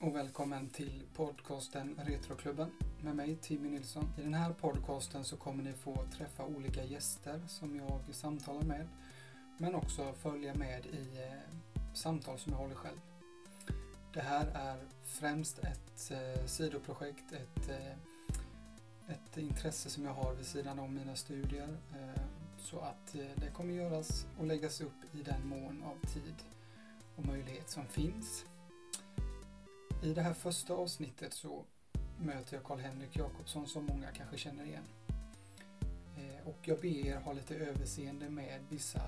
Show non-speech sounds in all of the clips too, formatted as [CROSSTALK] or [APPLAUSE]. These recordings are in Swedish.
och välkommen till podcasten Retroklubben med mig Timmy Nilsson. I den här podcasten så kommer ni få träffa olika gäster som jag samtalar med men också följa med i eh, samtal som jag håller själv. Det här är främst ett eh, sidoprojekt, ett, eh, ett intresse som jag har vid sidan om mina studier. Eh, så att eh, det kommer göras och läggas upp i den mån av tid och möjlighet som finns. I det här första avsnittet så möter jag Karl-Henrik Jakobsson som många kanske känner igen. Eh, och jag ber er ha lite överseende med vissa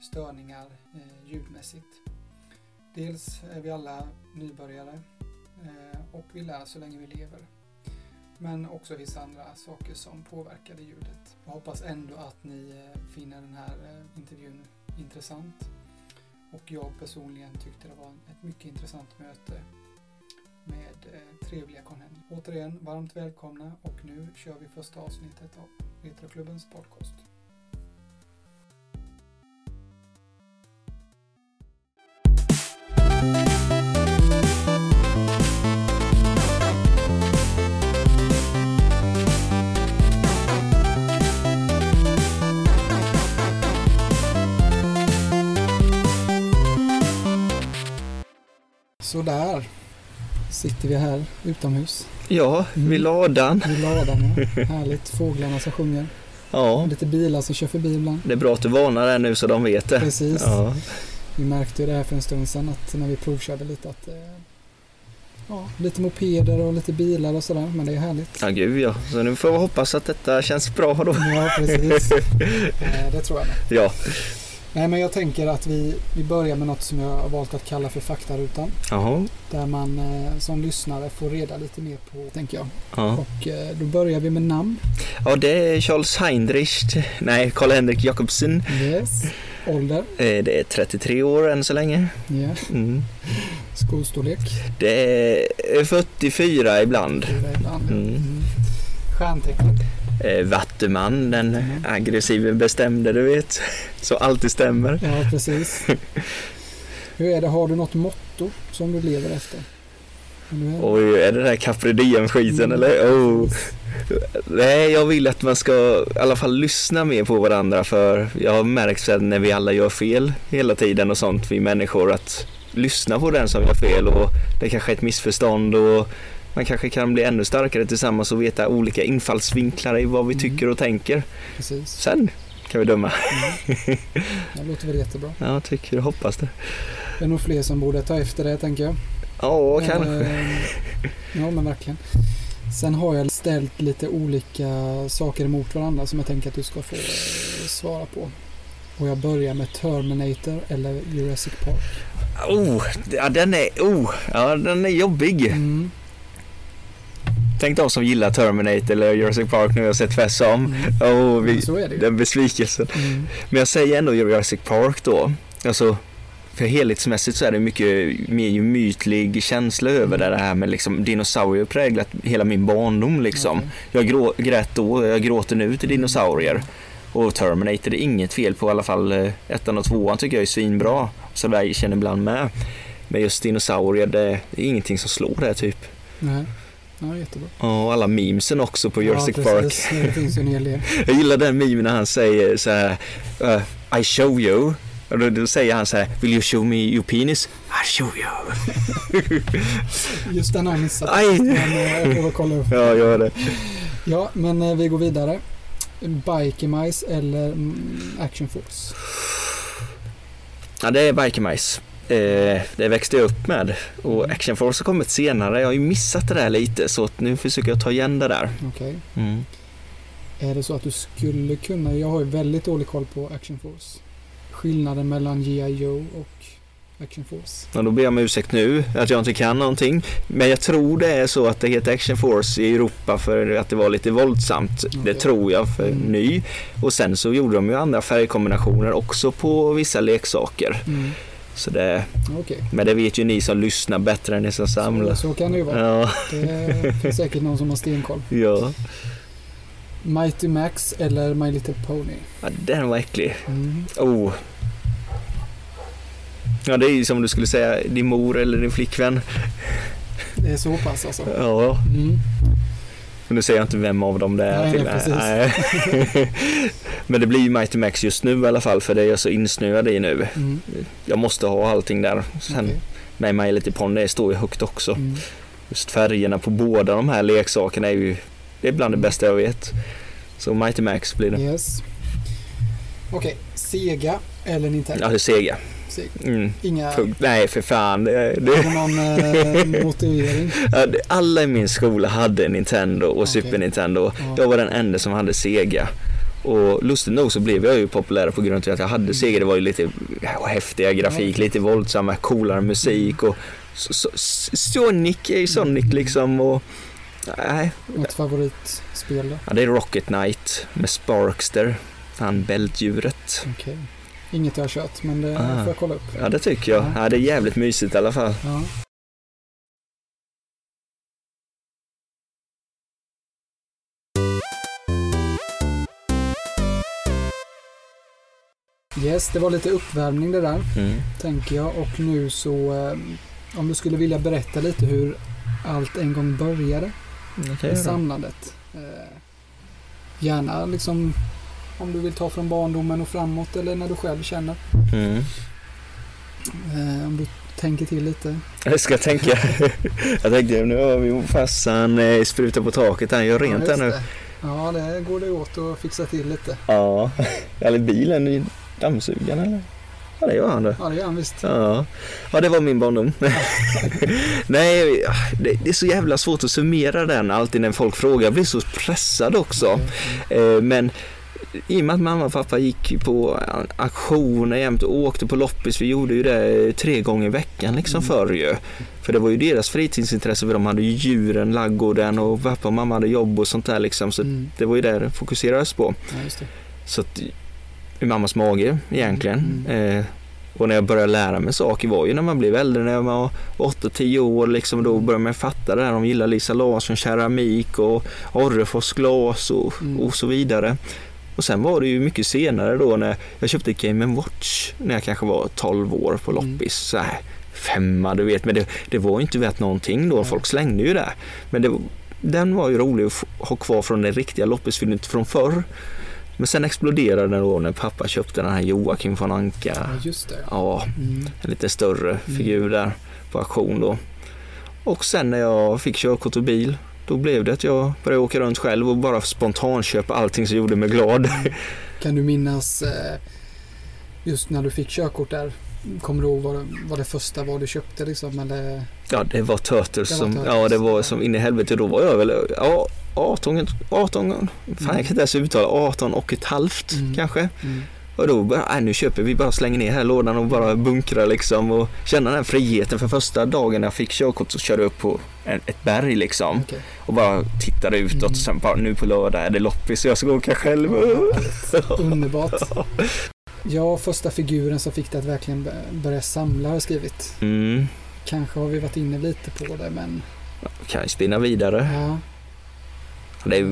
störningar eh, ljudmässigt. Dels är vi alla nybörjare eh, och vi lär så länge vi lever. Men också vissa andra saker som påverkade ljudet. Jag hoppas ändå att ni finner den här intervjun intressant. Och jag personligen tyckte det var ett mycket intressant möte med eh, trevliga Conhen. Återigen, varmt välkomna och nu kör vi första avsnittet av Retroklubbens podcast. Sådär sitter vi här utomhus Ja, Mm. vid ladan. vid ladan. Ja. [LAUGHS] Härligt, fåglarna som sjunger. Ja, Lite bilar som kör förbi ibland. det är bra att du varnar där nu så de vet det. Precis. Ja, Vi märkte ju det här för en stund sedan att när vi provkörde lite att eh, ja, lite mopeder och lite bilar och sådär. Men det är härligt. ja gud ja. Så nu får vi hoppas att detta känns bra då. Ja, precis. [LAUGHS] Det tror jag med. Ja, Nej, men jag tänker att vi, vi börjar med något som jag har valt att kalla för faktarutan. jaha. Där man eh, som lyssnare får reda lite mer på, tänker jag. Ja. Och eh, då börjar vi med namn. ja, det är Charles Heinrich, nej, Karl-Henrik Jakobsen. Yes. Ålder. Eh, Det är 33 år än så länge. Ja. Mm. Skostorlek. Det är 44 ibland. Fyra ibland. Mm. Mm. Stjärntecken. Eh, Vattuman, den Mm. aggressive bestämde du vet. Så alltid stämmer. Ja, precis. Hur är det? Har du något motto som du lever efter? Oj, är det där Capri Diem-skiten Mm, eller? Oh. Nej, jag vill att man ska i alla fall lyssna mer på varandra för jag har märkt sen när vi alla gör fel hela tiden och sånt, vi människor, att lyssna på den som gör fel och det kanske är ett missförstånd och man kanske kan bli ännu starkare tillsammans och veta olika infallsvinklar i vad vi Mm. tycker och tänker. Precis. Sen kan vi döma. Mm. Det låter väl jättebra. [LAUGHS] Ja, jag tycker och hoppas det. Det är nog fler som borde ta efter det, tänker jag. Ja, kanske. Eh, [LAUGHS] Ja, men verkligen. Sen har jag ställt lite olika saker emot varandra som jag tänker att du ska få svara på. Och jag börjar med Terminator eller Jurassic Park. Oh, ja, den är, oh, ja, den är jobbig. Mm. Tänk de som gillar Terminator eller Jurassic Park nu har sett tvärsom. Mm. Oh, vi, det ju. den besvikelsen. Mm. Men jag säger ändå Jurassic Park då. Alltså, för helhetsmässigt så är det mycket mer gemytlig känsla över det här med liksom dinosaurier präglat hela min barndom liksom. Okej. Jag grå, grät då, jag gråter nu till dinosaurier. Och Terminator det är inget fel på i alla fall eh, ettan och tvåan tycker jag är svinbra. Så där jag känner ibland med. Men just dinosaurier det, det är ingenting som slår det typ. Nej. Ja, jättebra. Och alla memesen också på Jurassic ja, Park. precis. Det finns en hel del. [LAUGHS] Jag gillar den memen när han säger så här, uh, I show you. Och då, då säger han så här, Will you show me your penis? I show you. Just den har jag missat. Aj. Men eh, jag får kolla upp. Ja, gör det. Ja, men eh, vi går vidare. Biker Mice eller mm, Action Force? Ja, det är Biker Mice. Eh, det växte jag upp med och Action Force har kommit senare. Jag har ju missat det där lite så nu försöker jag ta igen det där. Okej. Mm. Är det så att du skulle kunna, jag har ju väldigt dålig koll på Action Force. Skillnaden mellan G.I. Joe och Action Force. Och då ber jag om ursäkt nu att jag inte kan någonting. Men jag tror det är så att det heter Action Force i Europa för att det var lite våldsamt. Det Okej. tror jag för Mm. ny. Och sen så gjorde de ju andra färgkombinationer också på vissa leksaker. Mm. Så det, Okej, men det vet ju ni som lyssnar bättre än ni som så, samlar. så kan det ju vara. Ja, Det finns säkert någon som har stenkoll. [LAUGHS] ja. Mighty Max eller My Little Pony? ja, den var äcklig. Mm. Oh. Ja, det är ju som du skulle säga din mor eller din flickvän. är så pass alltså? Ja, Mm. Nu säger jag inte vem av dem det är. Nej, till. nej. [LAUGHS] Men det blir ju Mighty Max just nu i alla fall för det är jag så insnöad i nu. Mm. Jag måste ha allting där. Sen Okej. med My Little Pony det står ju högt också. Mm. Just färgerna på båda de här leksakerna är ju det är bland det bästa jag vet. Så Mighty Max blir det. Yes. Okej, Sega eller Nintendo? Ja, det är Sega. Sega. Mm. Inga... Punkt. Nej, för fan. Det, någon eh, motivering? [LAUGHS] alla i min skola hade Nintendo och Okej. Super Nintendo. Ja. Jag var den enda som hade Sega. Och lustigt nog så blev jag ju populär på grund av att jag hade Sega. Det var ju lite häftiga grafik, lite våldsamma, coolare musik och så, så, Sonic är ju Sonic liksom och nej, Något favoritspel då? ja, det är Rocket Knight med Sparkster, han bältdjuret. Okej. Inget jag har kört, men det Ah. får jag kolla upp. Ja det tycker jag. Ja, det är jävligt mysigt i alla fall. Ja. Yes, det var lite uppvärmning det där, Mm. tänker jag. Och nu så, eh, om du skulle vilja berätta lite hur allt en gång började Okay, med samlandet. Eh, gärna liksom om du vill ta från barndomen och framåt eller när du själv känner. mm. Eh, om du tänker till lite. Jag ska tänka. [LAUGHS] jag tänkte nu har vi farsan eh, sprutar på taket, han gör rent ja, just nu. det. Ja, det går det åt att fixa till lite. Ja, eller bilen i dammsugaren eller? Ja det gör han det. Ja, det gör han visst. Ja, ja det var min barndom. [LAUGHS] Nej, det, är så jävla svårt att summera den alltid när folk frågar. Jag blir så pressad också. Mm. Eh, Men i och med att mamma och pappa gick på auktioner jämt och åkte på loppis, vi gjorde ju det tre gånger i veckan liksom Mm. förr ju. För det var ju deras fritidsintresse, för de hade ju djuren, laggården och pappa och mamma hade jobb och sånt där liksom. Så Mm. det var ju det det fokuserades på. Ja. Så att, i mammas mage egentligen. Mm. Eh, och när jag började lära mig saker var ju när man blev äldre, när jag var 8-10 år liksom, då började man fatta det här. De gillar Lisa Larsson, keramik och Orrefors glas och, Mm. och så vidare. Och sen var det ju mycket senare då när jag köpte Game Watch när jag kanske var 12 år på Mm. loppis. Så här, femma du vet, men det, det var ju inte värt någonting då, Nej. folk slängde ju det. Men det, den var ju rolig att ha kvar från det riktiga loppisfyllet från förr. Men sen exploderade den då när pappa köpte den här Joakim von Anka. Ja, just det. Ja, Mm. en lite större figur där på auktion då. Och sen när jag fick körkort och bil, då blev det att jag började åka runt själv och bara spontanköpa allting som gjorde mig glad. Kan du minnas eh, just när du fick körkort där? Kommer du ihåg vad det, vad det första var du köpte liksom? Eller? Ja, det var Turtles Det var som, Turtles, ja det var som in i helvete. Då var jag väl, ja, 18, 18, fan jag kan inte ens uttala, 18 och ett halvt Mm. kanske. Mm. Och då bara, nej, nu köper vi bara slänger ner här lådan och bara bunkrar liksom och känna den friheten. För första dagen när jag fick körkort så körde jag upp på en, ett berg liksom Okej. och bara tittade utåt Mm. och sen bara nu på lördag är det loppis så jag ska åka själv. [LAUGHS] Underbart. Ja, första figuren som fick dig att verkligen börja samla har jag skrivit. Mm, Kanske har vi varit inne lite på det, men kan ju spinna vidare. ja. Det är, eh,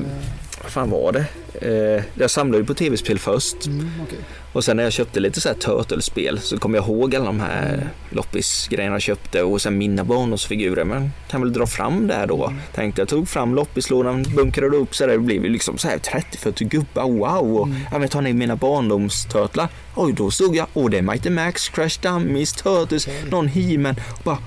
vad fan var det? Eh, jag samlade ju på tv-spel först Mm, okej. och sen när jag köpte lite så här Turtle-spel så kom jag ihåg alla de här Mm. loppisgrejerna jag köpte och sen mina barndomsfigurer. Men kan väl dra fram där då. Mm. Tänkte jag tog fram loppislådan, bunkrade upp så där, det blev ju liksom så här 30-40 gubbar, wow! Och Mm. ja, men tar ni mina barndomsturtlar? Oj, då stod jag, åh det är Mighty Max, Crash Dummies, Turtles, någon He-Man och bara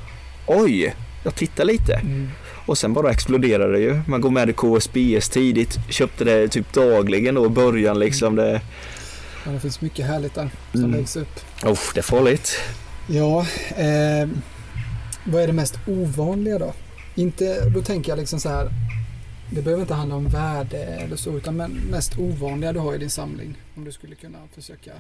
oj, jag tittar lite. Mm. Och sen bara exploderade det ju. Man går med i KSBS tidigt, köpte det typ dagligen då i början liksom. Det, Ja, det finns mycket härligt där som Mm. läggs upp. oh, det är farligt. Ja, eh, vad är det mest ovanliga då? Inte, då tänker jag liksom så här. Det behöver inte handla om värde eller så, utan men mest ovanliga du har i din samling. Om du skulle kunna försöka.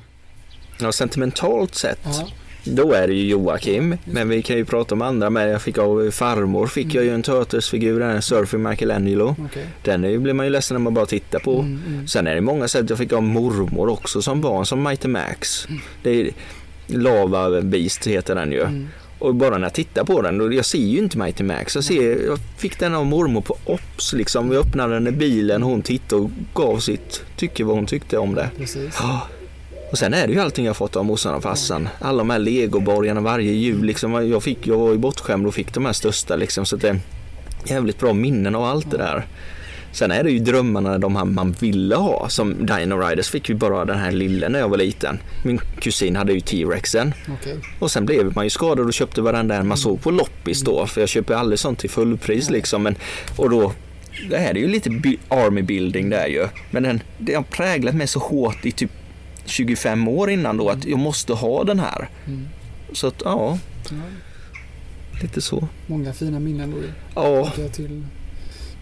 Ja, sentimentalt sett, Ja, då är det ju Joakim. Men vi kan ju prata om andra med. Jag fick av farmor, fick jag ju en Turtles-figur, en Surfer Michelangelo. okej. Den är, blir man ju ledsen när man bara tittar på. Mm, mm. Sen är det många sätt jag fick av mormor också som barn, som Mighty Max. Det är Lava Beast heter den ju. Mm. Och bara när jag tittar på den, jag ser ju inte Mighty Max. Jag, ser, jag fick den av mormor på Ops liksom. Vi öppnade den i bilen, hon tittade och gav sitt tycke vad hon tyckte om det. Precis. Ja. Och sen är det ju allting jag fått av morsan och farsan. Alla de här legoborgarna varje jul liksom. Jag, fick, jag var ju bortskämd och fick de här största liksom. Så det, jävligt bra minnen av allt det där. Sen är det ju drömmarna de här man ville ha. Som Dino Riders fick vi bara den här lilla när jag var liten. Min kusin hade ju T-Rexen. Okej. Och sen blev man ju skadad och köpte varenda en man såg på loppis då. För jag köper aldrig sånt till fullpris liksom. Men, och då det här är ju lite army building där ju. Men den, det har präglat mig så hårt i typ 25 år innan då att jag måste ha den här. Mm. Så att ja, Ja, lite så. många fina minnen då. Ja, Till,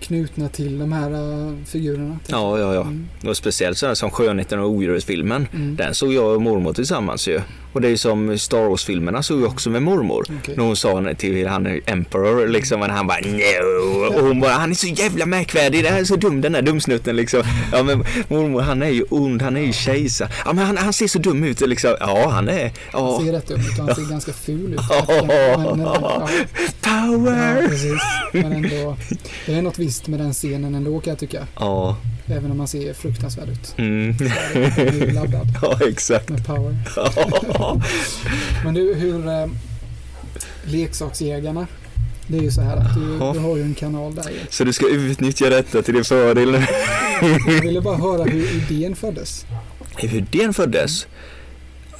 knutna till de här uh, figurerna. ja, ja. ja. Mm. Och speciellt sådär som Skönheten och odjuret-filmen. Mm. Den såg jag och mormor tillsammans ju. Och det är som Star Wars-filmerna såg jag också med mormor. Okej. När hon sa till han Emperor liksom, men han bara no. Och hon bara, han är så jävla märkvärdig, det här är så dum den där dumsnutten liksom. Ja men mormor han är ju ond, han är ju kejsar. Ja men han, han ser så dum ut liksom. Ja han är, Han ja. ser rätt dum ut och han ser ganska ful ut. Ja. Men, men, ja, ja, Power! precis. Men ändå, det är något visst med den scenen ändå kan jag tycka. Ja. Även om man ser fruktansvärd ut. Mm. Så är det- laddad [LAUGHS] Ja exakt. med power. Men du, hur... Eh, leksaksjägarna. Det är ju så här att du, Ja. du har ju en kanal där ju. Så du ska utnyttja detta till din fördel nu? Jag ville bara höra hur idén föddes. Hur den föddes?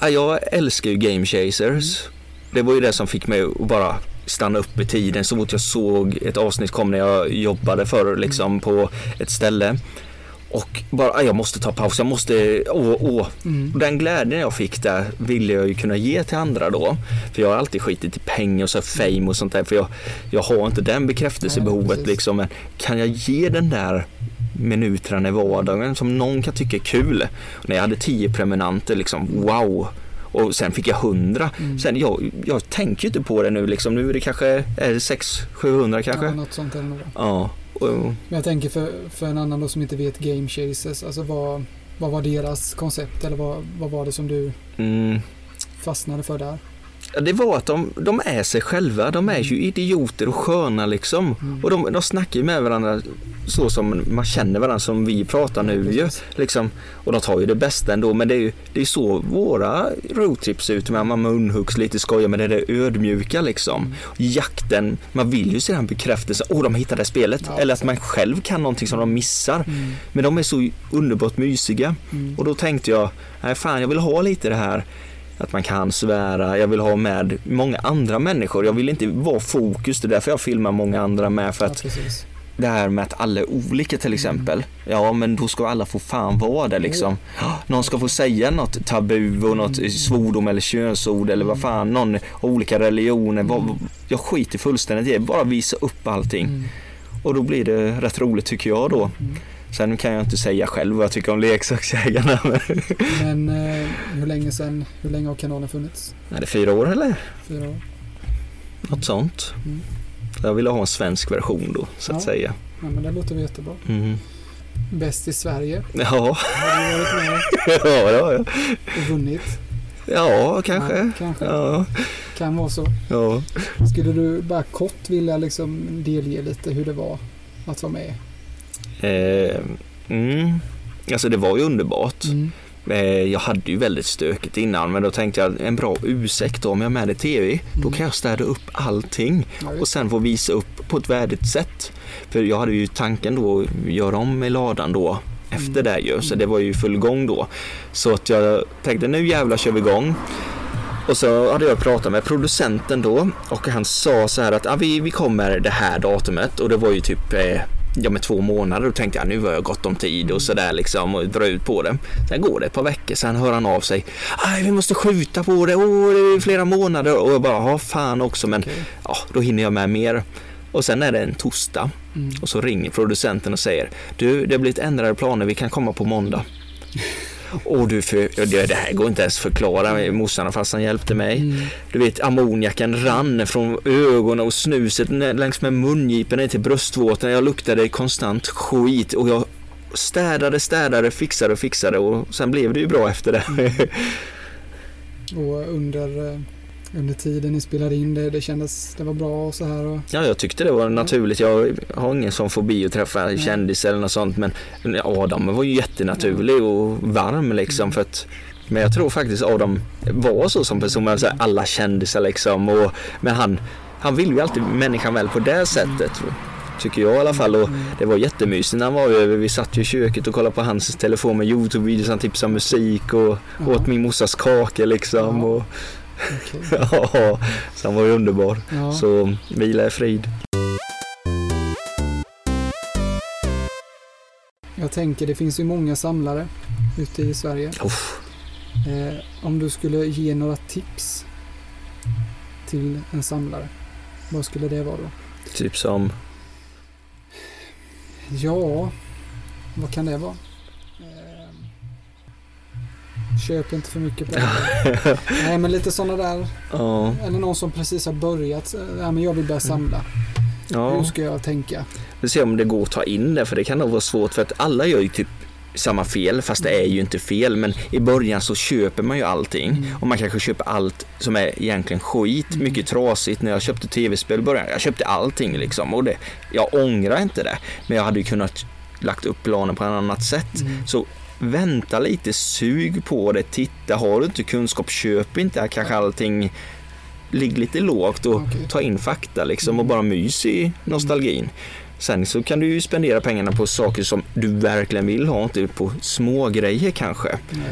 Ja, jag älskar ju Game Chasers. Det var ju det som fick mig att bara stanna upp i tiden så fort jag såg ett avsnitt kom när jag jobbade för liksom på ett ställe. Och bara, ja, jag måste ta paus, jag måste, åh, åh. Mm. Och den glädjen jag fick där ville jag ju kunna ge till andra då. För jag har alltid skitit i pengar och så fame och sånt där för jag, jag har inte den bekräftelsebehovet Nej, liksom. Men kan jag ge den där minuterna i vardagen som någon kan tycka är kul. Och när jag hade 10 prenumeranter liksom, wow. Och sen fick jag 100. Mm. Sen jag, jag tänker ju inte på det nu liksom. Nu är det kanske 600-700 kanske. Ja, Ja. något sånt är det nog. och, Men jag tänker för, för en annan då som inte vet Game Chasers, alltså vad, vad var deras koncept eller vad, vad var det som du mm, fastnade för där? Ja, Det var att de, de är sig själva. De är ju idioter och sköna liksom. Mm. Och de, de snackar ju med varandra så som man känner varandra som vi pratar nu ju. Liksom. Och de tar ju det bästa ändå. Men det är ju det är så våra roadtrips ut. Med man munhuggs lite, skojar med det där ödmjuka liksom. Mm. Jakten, man vill ju se den bekräftelsen. Åh, de hittade spelet. Ja, Eller att man själv kan någonting som de missar. Mm. Men de är så underbart mysiga. Mm. Och då tänkte jag, nej fan jag vill ha lite det här att man kan svära, jag vill ha med många andra människor. Jag vill inte vara fokus, det är därför jag filmar många andra med för Ja, att precis. det här med att alla är olika till exempel. Ja men då ska alla få fan vara det liksom. Någon ska få säga något tabu och något svordom eller könsord eller vad fan, någon har olika religioner. Vad- Jag skiter fullständigt i det, bara visa upp allting. Mm. Och då blir det rätt roligt tycker jag då. Sen kan jag inte säga själv vad jag tycker om leksaksjägarna. men- eh, hur länge sedan, hur länge har kanalen funnits? Är det fyra år eller? Fyra år? Något sånt. Mm. Jag ville ha en svensk version då, så att Ja. säga. Ja, men det låter väl jättebra. Mm. Bäst i Sverige. Ja, Har du varit med [LAUGHS] ja, ja, ja. och vunnit? ja, kanske. Ja, kanske. Ja, Kan vara så. ja. Skulle du bara kort vilja liksom delge lite hur det var att vara med? Eh, mm. Alltså det var ju underbart. Mm. Eh, jag hade ju väldigt stökigt innan men då tänkte jag en bra ursäkt då, om jag är med i TV, då Mm. kan jag städa upp allting och sen få visa upp på ett värdigt sätt. För jag hade ju tanken då att göra om i ladan då efter Mm. det ju, så det var ju full gång då. Så att jag tänkte nu jävlar kör vi igång. Och så hade jag pratat med producenten då och han sa så här att ah, vi, vi kommer det här datumet och det var ju typ eh, ja, med två månader. Då tänkte jag nu har jag gott om tid och sådär liksom och dra ut på det. Sen går det ett par veckor, sen hör han av sig. Aj, vi måste skjuta på det, åh det är flera månader och jag bara, ja fan också men Okej. ja, då hinner jag med mer. Och sen är det en torsdag Mm. och så ringer producenten och säger du, det har blivit ändrade planer, vi kan komma på måndag. Och du, för, det, det här går inte ens förklara, morsan och farsan hjälpte mig. Mm. Du vet ammoniaken rann från ögonen och snuset längs med mungipen ner till bröstvårtan. Jag luktade konstant skit och jag städade, städade, fixade och fixade och sen blev det ju bra efter det. [LAUGHS] Och under, eh, under tiden ni spelade in det, det kändes, det var bra och så här. Och, Ja, jag tyckte det var naturligt. Jag har ingen sån fobi att träffa Nej. kändis eller något sånt men Adam var ju jättenaturlig och varm liksom för att men jag tror faktiskt Adam var så som person, med alla kändisar liksom och, men han, han vill ju alltid människan väl på det sättet. tycker jag i alla fall. Och Mm. det var jättemysigt när han var över. Vi satt ju i köket och kollade på hans telefon med Youtube-videos, han tipsade om musik och Ja. åt min morsas kaka liksom. Ja. Och, Okej. [LAUGHS] ja, så han var ju underbar. Ja. Så vila i frid. Jag tänker, det finns ju många samlare ute i Sverige. Eh, om du skulle ge några tips till en samlare, vad skulle det vara då? Typ som, Ja, vad kan det vara? Köp inte för mycket det. [LAUGHS] Nej, men lite sådana där. ja, Eller någon som precis har börjat. eh, Ja, men jag vill börja samla. Hur ja. ska jag tänka? Vi ser om det går att ta in det för det kan nog vara svårt för att alla gör ju typ samma fel fast det är ju inte fel men i början så köper man ju allting Mm. och man kanske köper allt som är egentligen skit, Mm. mycket trasigt. När jag köpte tv-spel i början, jag köpte allting liksom och det, jag ångrar inte det men jag hade ju kunnat lagt upp planen på ett annat sätt. Mm. Så vänta lite, sug på det, titta, har du inte kunskap, köp inte kanske allting. Ligg lite lågt och Okej. ta in fakta liksom och Mm. bara mys i nostalgin. Sen så kan du ju spendera pengarna på saker som du verkligen vill ha, inte på små grejer kanske. Nej.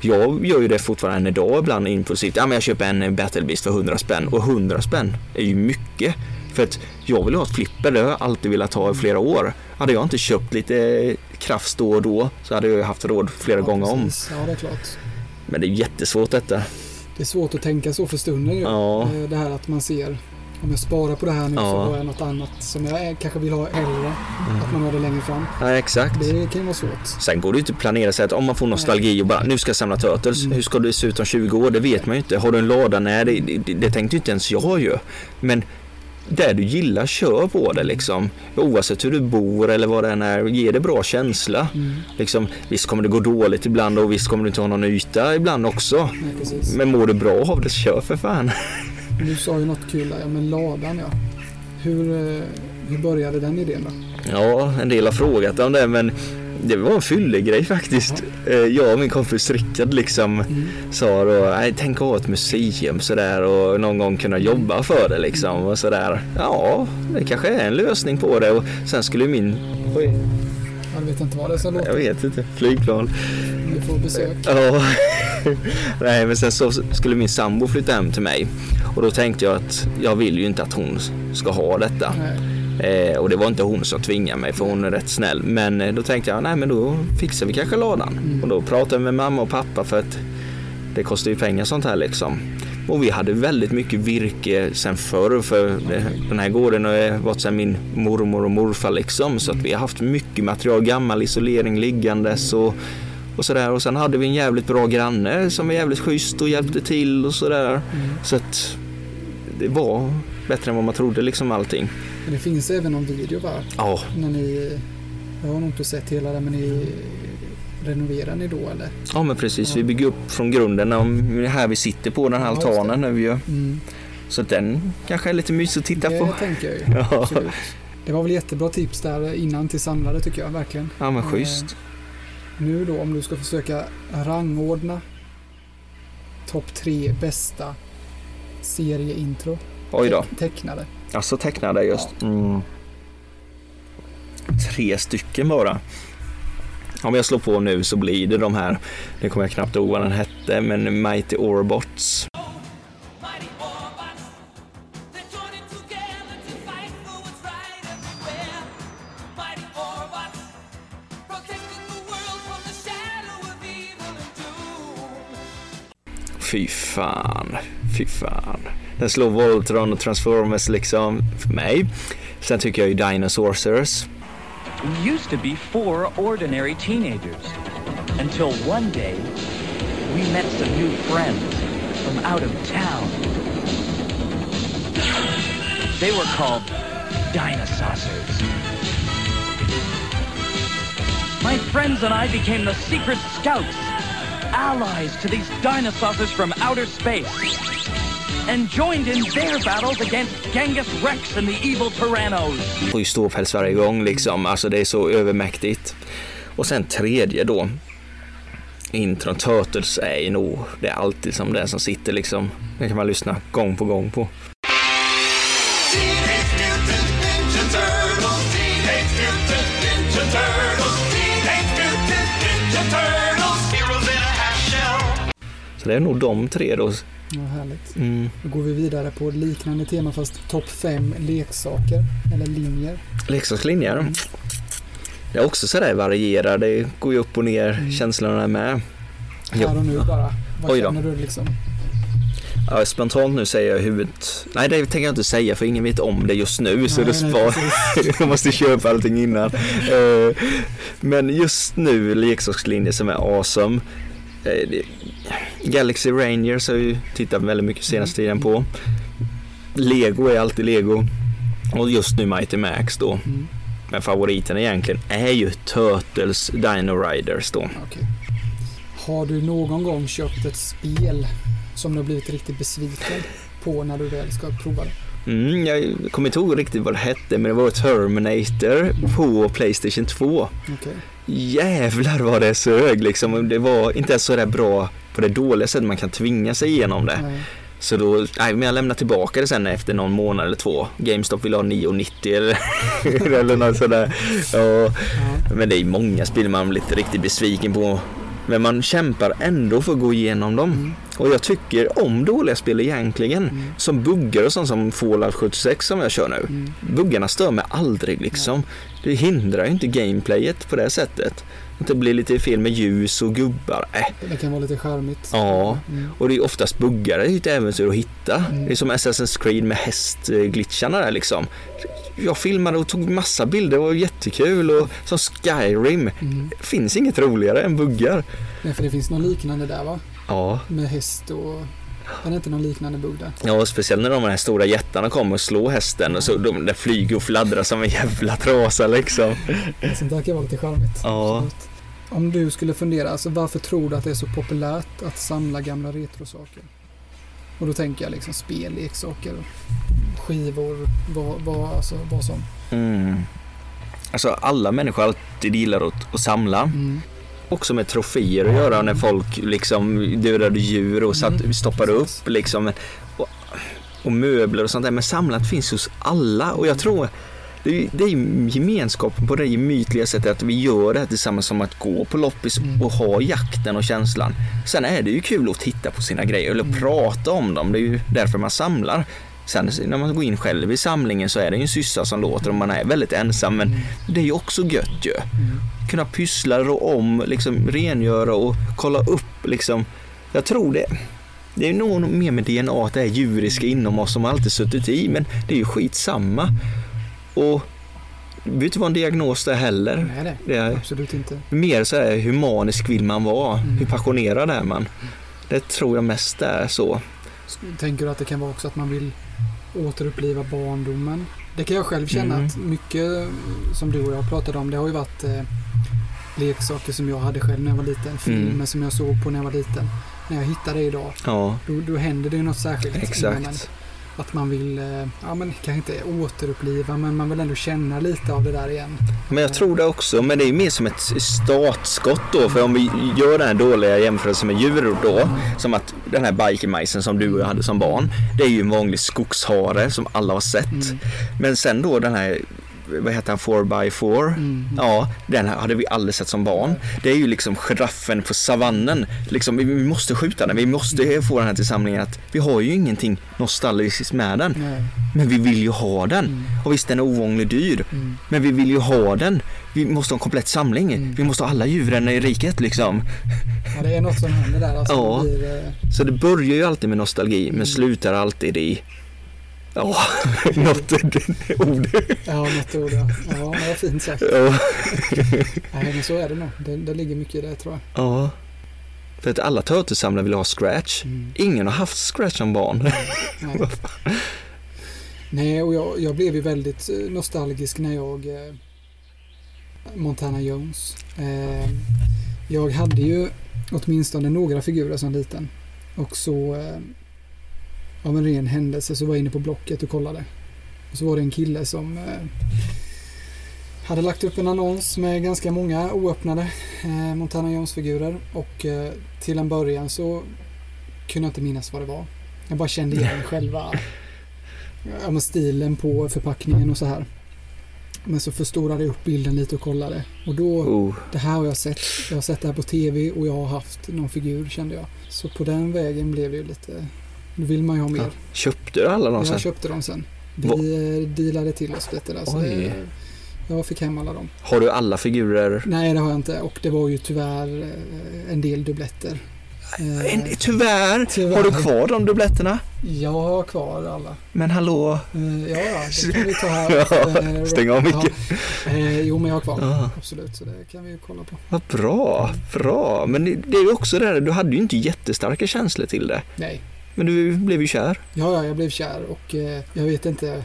Jag gör ju det fortfarande än idag ibland impulsivt. Ja men jag köper en Battle Beast för 100 spänn och 100 spänn är ju mycket. För att jag vill ha ett flipper, det har jag alltid velat ha i flera år. Hade jag inte köpt lite krafts då och då så hade jag ju haft råd flera Ja, gånger om. precis. Ja, det är klart. Men det är jättesvårt detta. Det är svårt att tänka så för stunden ju. Ja. Eh, Det här att man ser om jag sparar på det här nu så Ja. har jag något annat som jag kanske vill ha hellre. Mm. Att man har det längre fram. Ja, exakt. Det kan ju vara svårt. Sen går det ju inte att planera sig att om man får nostalgi och bara nu ska jag samla Turtles. Mm. Hur ska det se ut om 20 år? Det vet man ju inte. Har du en lada? Nej, det, det, det tänkte ju inte ens jag ju. Men det du gillar, kör på det liksom. Oavsett hur du bor eller vad det än är, ge det bra känsla. Mm. Liksom, visst kommer det gå dåligt ibland och visst kommer du inte ha någon yta ibland också. Nej. Men mår du bra av det, kör för fan. Du sa ju något kul där. Ja, men ladan ja. Hur, eh, hur började den idén då? Ja, en del har frågat om det men det var en fyllig grej faktiskt. Eh, Jag och min kompis Rickard liksom Mm. sa då, tänk att ha ett museum sådär och någon gång kunna jobba för det liksom och sådär. Ja, det kanske är en lösning på det och sen skulle min, oj, Jag vet inte vad det ska jag låta. vet inte, flygplan. Vi får besök. Ja, [LAUGHS] nej men sen så skulle min sambo flytta hem till mig och då tänkte jag att jag vill ju inte att hon ska ha detta. Nej. Eh, och det var inte hon som tvingade mig för hon är rätt snäll. Men eh, då tänkte jag, nej men då fixar vi kanske ladan. Mm. Och då pratade jag med mamma och pappa för att det kostar ju pengar sånt här liksom. Och vi hade väldigt mycket virke sen förr för den här gården har varit sen min mormor och morfar liksom. Så att vi har haft mycket material, gammal isolering liggandes och, och sådär. Och sen hade vi en jävligt bra granne som var jävligt schysst och hjälpte till och sådär. Mm. Så att det var bättre än vad man trodde liksom allting. Men det finns även någon video va? Ja, När ni, jag har nog inte sett hela det men ni renoverar ni då eller? Ja men precis, vi bygger upp från grunden. Om det är här vi sitter på den här Ja, det. altanen nu ju. Mm. Så den kanske är lite mysig att titta Det på. tänker jag ju. [LAUGHS] Ja. Absolut. Det var väl jättebra tips där innan till samlare tycker jag verkligen. ja men schysst. Nu då om du ska försöka rangordna topp tre bästa serieintro Oj då. tecknade. Alltså tecknade just. Mm. Tre stycken bara. Om jag slår på nu så blir det de här, nu kommer jag knappt ihåg vad den hette, men Mighty Orbots. Fy fan, fy fan. Den slår Voltron och Transformers liksom för mig. Sen tycker jag ju Dinosaurs. We used to be four ordinary teenagers. Until one day, we met some new friends from out of town. They were called Dinosaurs. My friends and I became the secret scouts, allies to these dinosaurs from outer space, and joined in their battles against Genghis Rex and the evil Tyrannos. får ju ståpäls varje gång liksom. Alltså det är så övermäktigt. Och sen tredje då. Intron Turtles är ju nog, det är alltid som den som sitter liksom. Det kan man lyssna gång på gång på. Så det är nog de tre då. Ja, härligt. Mm. Då går vi vidare på liknande tema fast topp fem leksaker eller linjer. Leksakslinjer. Mm. Det är också sådär varierar. Det går ju upp och ner Mm. känslorna med. Här och nu bara. Vad Oj då. känner du liksom? Ja, spontant nu säger jag huvudet. Nej, det tänker jag inte säga för ingen vet om det just nu. så Nej, det spar. [LAUGHS] jag måste köpa allting innan. Eh, Men just nu leksakslinjer som är awesome. Eh, Galaxy Rangers har ju tittat väldigt mycket senaste tiden på. Lego är alltid Lego. Och just nu Mighty Max då. Mm. Men favoriten egentligen är ju Turtles Dino Riders då. Okej. Har du någon gång köpt ett spel som du har blivit riktigt besviken på när du väl ska prova det? Mm, jag kommer inte ihåg riktigt vad det hette men det var Terminator på Playstation 2. Okej. Jävlar vad det sög liksom. Det var inte ens så där bra på det dåliga sättet man kan tvinga sig igenom det. Nej. Så då, nej men jag lämnade tillbaka det sen efter någon månad eller två. GameStop ville ha 9,90 eller, [LAUGHS] eller något sådär. Ja, Ja. men det är många spel man blir riktigt besviken på. Men man kämpar ändå för att gå igenom dem. Mm. Och jag tycker om dåliga spel egentligen. Mm. Som buggar och sånt som Fallout 76 som jag kör nu. Mm. Buggarna stör mig aldrig liksom. Det hindrar ju inte gameplayet på det sättet. Att det blir lite fel med ljus och gubbar. Äh. Det kan vara lite charmigt. Ja, Mm. och det är oftast buggar, det är ju ett äventyr att hitta. Mm. Det är som Assassin's Creed med hästglitcharna där liksom. Jag filmade och tog massa bilder, det var jättekul och som Skyrim. Mm. Det finns inget roligare än buggar. Nej, för det finns någon liknande där va? Ja, Med häst och... Är det inte någon liknande bugg där? ja speciellt när de här stora jättarna kommer och slår hästen och så de där flyger och fladdrar som en jävla trasa liksom. Sånt där kan vara lite charmigt. Ja. Absolut. Om du skulle fundera, alltså varför tror du att det är så populärt att samla gamla retrosaker? Och då tänker jag liksom spel, leksaker, skivor, vad, vad, alltså, vad som. Mm. Alltså alla människor alltid gillar att, att samla. Mm. Också med troféer att göra när folk liksom dödade djur och satt, Mm. stoppade upp liksom. Och, och möbler och sånt där. Men samlat finns hos alla och jag tror det är, det är gemenskapen på det gemytliga sättet att vi gör det här tillsammans som att gå på loppis Mm. och ha jakten och känslan. Sen är det ju kul att titta på sina grejer eller Mm. prata om dem. Det är ju därför man samlar. Sen när man går in själv i samlingen så är det ju en syssa som låter och man är väldigt ensam men det är ju också gött ju Mm. Kunna pyssla och om, liksom rengöra och kolla upp liksom. Jag tror det. Det är nog mer med DNA att det är djuriska inom oss som alltid suttit i, men det är ju skitsamma. Och det behöver inte vara en diagnos där heller. Nej, nej. Det är Absolut inte. mer så här humanisk vill man vara. Mm. Hur passionerad är man? Det tror jag mest är så. Tänker du att det kan vara också att man vill återuppliva barndomen? Det kan jag själv känna Mm. att mycket som du och jag pratade om, det har ju varit eh, leksaker som jag hade själv när jag var liten, filmer Mm. som jag såg på när jag var liten. När jag hittar det idag, Ja, då, då händer det något särskilt. exakt. Att man vill, eh, ja men kanske inte återuppliva, men man vill ändå känna lite av det där igen. Men jag tror det också, men det är mer som ett startskott då. För om vi gör den här dåliga jämförelsen med djur då, som att den här bikermajsen som du och jag hade som barn, det är ju en vanlig skogshare som alla har sett. Mm. Men sen då den här, vad heter han, 4x4? Mm. Ja, den hade vi aldrig sett som barn. Det är ju liksom giraffen på savannen. Liksom, vi- måste skjuta den, vi måste få den här till samlingen. Att vi har ju ingenting nostalgiskt med den. Nej. Men vi vill ju ha den. Mm. Och visst den är ovanligt dyr. Mm. Men vi vill ju ha den. Vi måste ha en komplett samling. Mm. Vi måste ha alla djuren i riket liksom. Ja, det är något som händer där. Alltså, Ja. det blir, eh, Så det börjar ju alltid med nostalgi men slutar alltid i Ja, [LAUGHS] något ord. ja, något ord ja. Ja, det var fint sagt. Ja. [LAUGHS] Nej, men så är det nog. Det, det ligger mycket i det tror jag. ja. För att alla turtlesamlare vill ha scratch. Mm. Ingen har haft scratch som barn. [LAUGHS] Nej. Nej, och jag, jag blev ju väldigt eh, nostalgisk när jag eh, Montana Jones. Eh, jag hade ju åtminstone några figurer som liten. Och så eh, av en ren händelse så var jag inne på Blocket och kollade. Och så var det en kille som eh, hade lagt upp en annons med ganska många oöppnade eh, Montana Jones-figurer. Och eh, till en början så kunde jag inte minnas vad det var. Jag bara kände igen själva ja, stilen på förpackningen och så här. Men så förstorade jag upp bilden lite och kollade. Och då, Oh. det här har jag sett. Jag har sett det här på tv och jag har haft någon figur kände jag. Så på den vägen blev det ju lite, då vill man ju ha mer. Ja. Köpte du alla dem Jag sen? köpte dem sen. Vi Va- eh, dealade till oss lite där. Så det, jag fick hem alla dem. Har du alla figurer? Nej, det har jag inte. Och det var ju tyvärr eh, en del dubbletter. Eh, En, tyvärr. Tyvärr. Har du kvar de dubbletterna? Jag har kvar alla. Men hallå? Eh, ja, ja, det kan vi ta här. [LAUGHS] Ja, Eh, stäng av mycket. Ja. Eh, jo, men jag har kvar. Ja. Absolut, så det kan vi ju kolla på. Vad bra, bra. Men det, är ju också det där, du hade ju inte jättestarka känslor till det. Nej, Men du blev ju kär. ja, ja, jag blev kär och eh, jag vet inte.